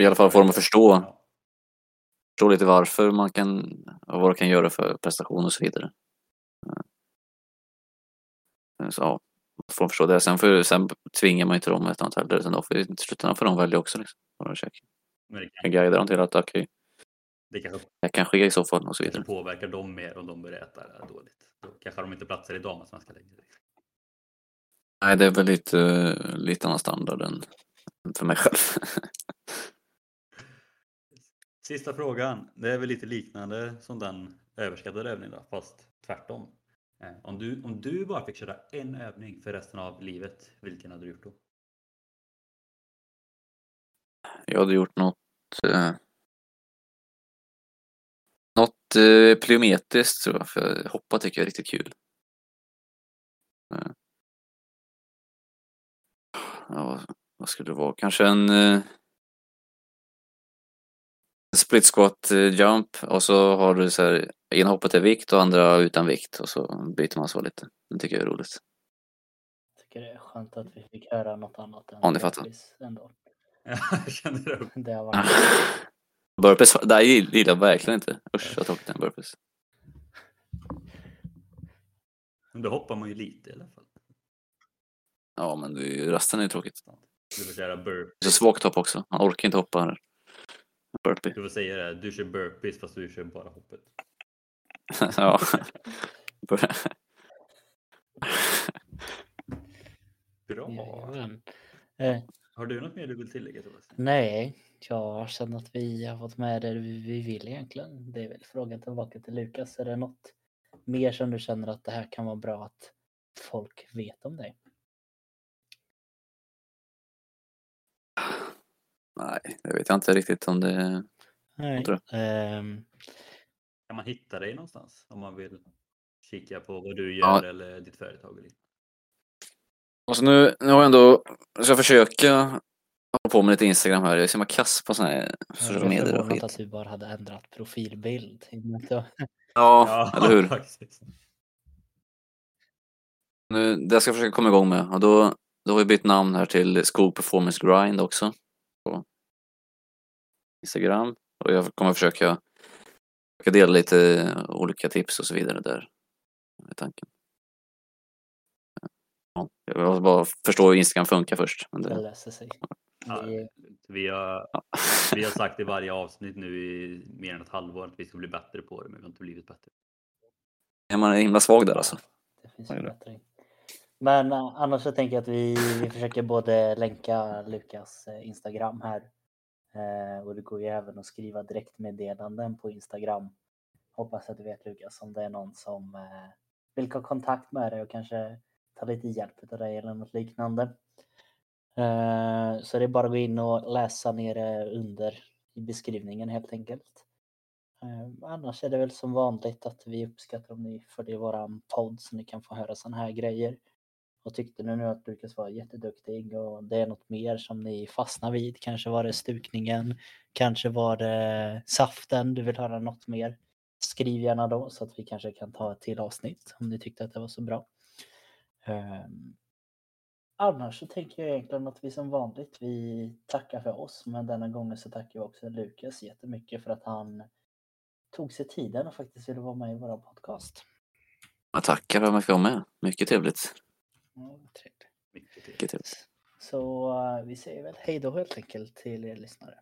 B: I alla fall få dem att förstå,
C: Ja.
B: Förstå lite varför man kan, och vad det kan göra för prestation och så vidare. Eh, Så ja, får de förstå det. Sen, får, sen tvingar man inte dem ett annat heller, utan då får, i slutändan får de välja också. Liksom, vad de käkar.
C: Men det, kan,
B: guidar dem till att okej,
C: det kanske,
B: det kan ske i så fall och så vidare.
C: påverkar dem mer om de börjar äta det dåligt. Då kanske de inte platsar i damallsvenskan längre.
B: Nej, det är väl lite, lite annan standard än för mig själv.
C: Sista frågan. Det är väl lite liknande som den överskattade övningen då, fast tvärtom. Eh, om du, om du bara fick köra en övning för resten av livet, vilken hade du gjort då?
B: Jag hade gjort något eh, något eh, plyometriskt tror jag, för hoppa tycker jag är riktigt kul. Eh, ja, vad- vad skulle det vara? Kanske en eh, en split squat eh, jump och så har du så här, ena hoppet är vikt och andra utan vikt och så byter man så lite. Det tycker jag är roligt.
A: tycker det är skönt att vi fick höra något annat än
B: Ja, ni fattar.
A: burpees ändå.
C: Jag känner det.
A: Det har varit
B: Burpees, det här gillar jag verkligen inte. Usch vad tråkigt det är burpees.
C: Men då hoppar man ju lite i alla fall.
B: Ja men det är ju- resten är ju tråkigt.
C: Du får köra burp.
B: Det är så svagt hopp också. Han orkar inte hoppa här. Burpee.
C: Du får säga det, du kör burpees fast du kör bara hoppet.
B: ja.
C: Bra!
A: Jajamän. Eh,
C: Har du något mer du vill tillägga Thomas?
A: nej, jag känner att vi har fått med det vi vi vill egentligen. Det är väl frågan tillbaka till Lukas. Är det något mer som du känner att det här kan vara bra att folk vet om dig?
B: Nej, det vet jag inte riktigt om det...
A: Nej.
B: tror
A: ehm,
C: Kan man hitta dig någonstans om man vill kika på vad du
B: Ja.
C: gör eller ditt företag? Eller?
B: Alltså nu, nu har jag ändå... Jag ska försöka hålla på med lite Instagram här. Jag är så himla kass på såna här
A: jag
B: sociala medier och skit.
A: att du bara hade ändrat profilbild.
B: Ja, eller hur?
C: faktiskt.
B: Nu, det ska jag försöka komma igång med. Och då, då har vi bytt namn här till Skog Performance Grind också. Instagram. Och jag kommer försöka, försöka dela lite olika tips och så vidare där. Är tanken. Ja, jag måste bara förstå hur Instagram funkar först. Men
A: Det
B: det,
A: löser sig.
C: Ja,
A: Vi-
C: har, vi har sagt i varje avsnitt nu i mer än ett halvår att vi ska bli bättre på det, men vi har inte blivit bättre.
B: är man himla svag där alltså.
A: Det finns
B: är
A: förbättring. Men eh, annars så tänker jag att vi, vi försöker både länka Lukas eh, Instagram här. Eh, och det går ju även att skriva direktmeddelanden på Instagram. Hoppas att du vet Lukas om det är någon som eh, vill ha kontakt med dig och kanske ta lite hjälp av dig eller något liknande. Eh, så det är bara att gå in och läsa nere under i beskrivningen helt enkelt. Eh, Annars är det väl som vanligt att vi uppskattar om ni följer våran podd så ni kan få höra sådana här grejer. Och tyckte ni nu att Lukas var jätteduktig och det är något mer som ni fastnar vid, kanske var det stukningen, kanske var det saften, du vill höra något mer. Skriv gärna då så att vi kanske kan ta ett till avsnitt om ni tyckte att det var så bra. Um, Annars så tänker jag egentligen att vi som vanligt, vi tackar för oss, men denna gången så tackar jag också Lukas jättemycket för att han tog sig tiden och faktiskt ville vara med i vår podcast.
B: Jag tackar för att jag fick vara med. Mycket trevligt.
A: Ja, trevligt.
B: Mycket trevligt.
A: Så eh, vi säger väl hej då helt enkelt till er lyssnare.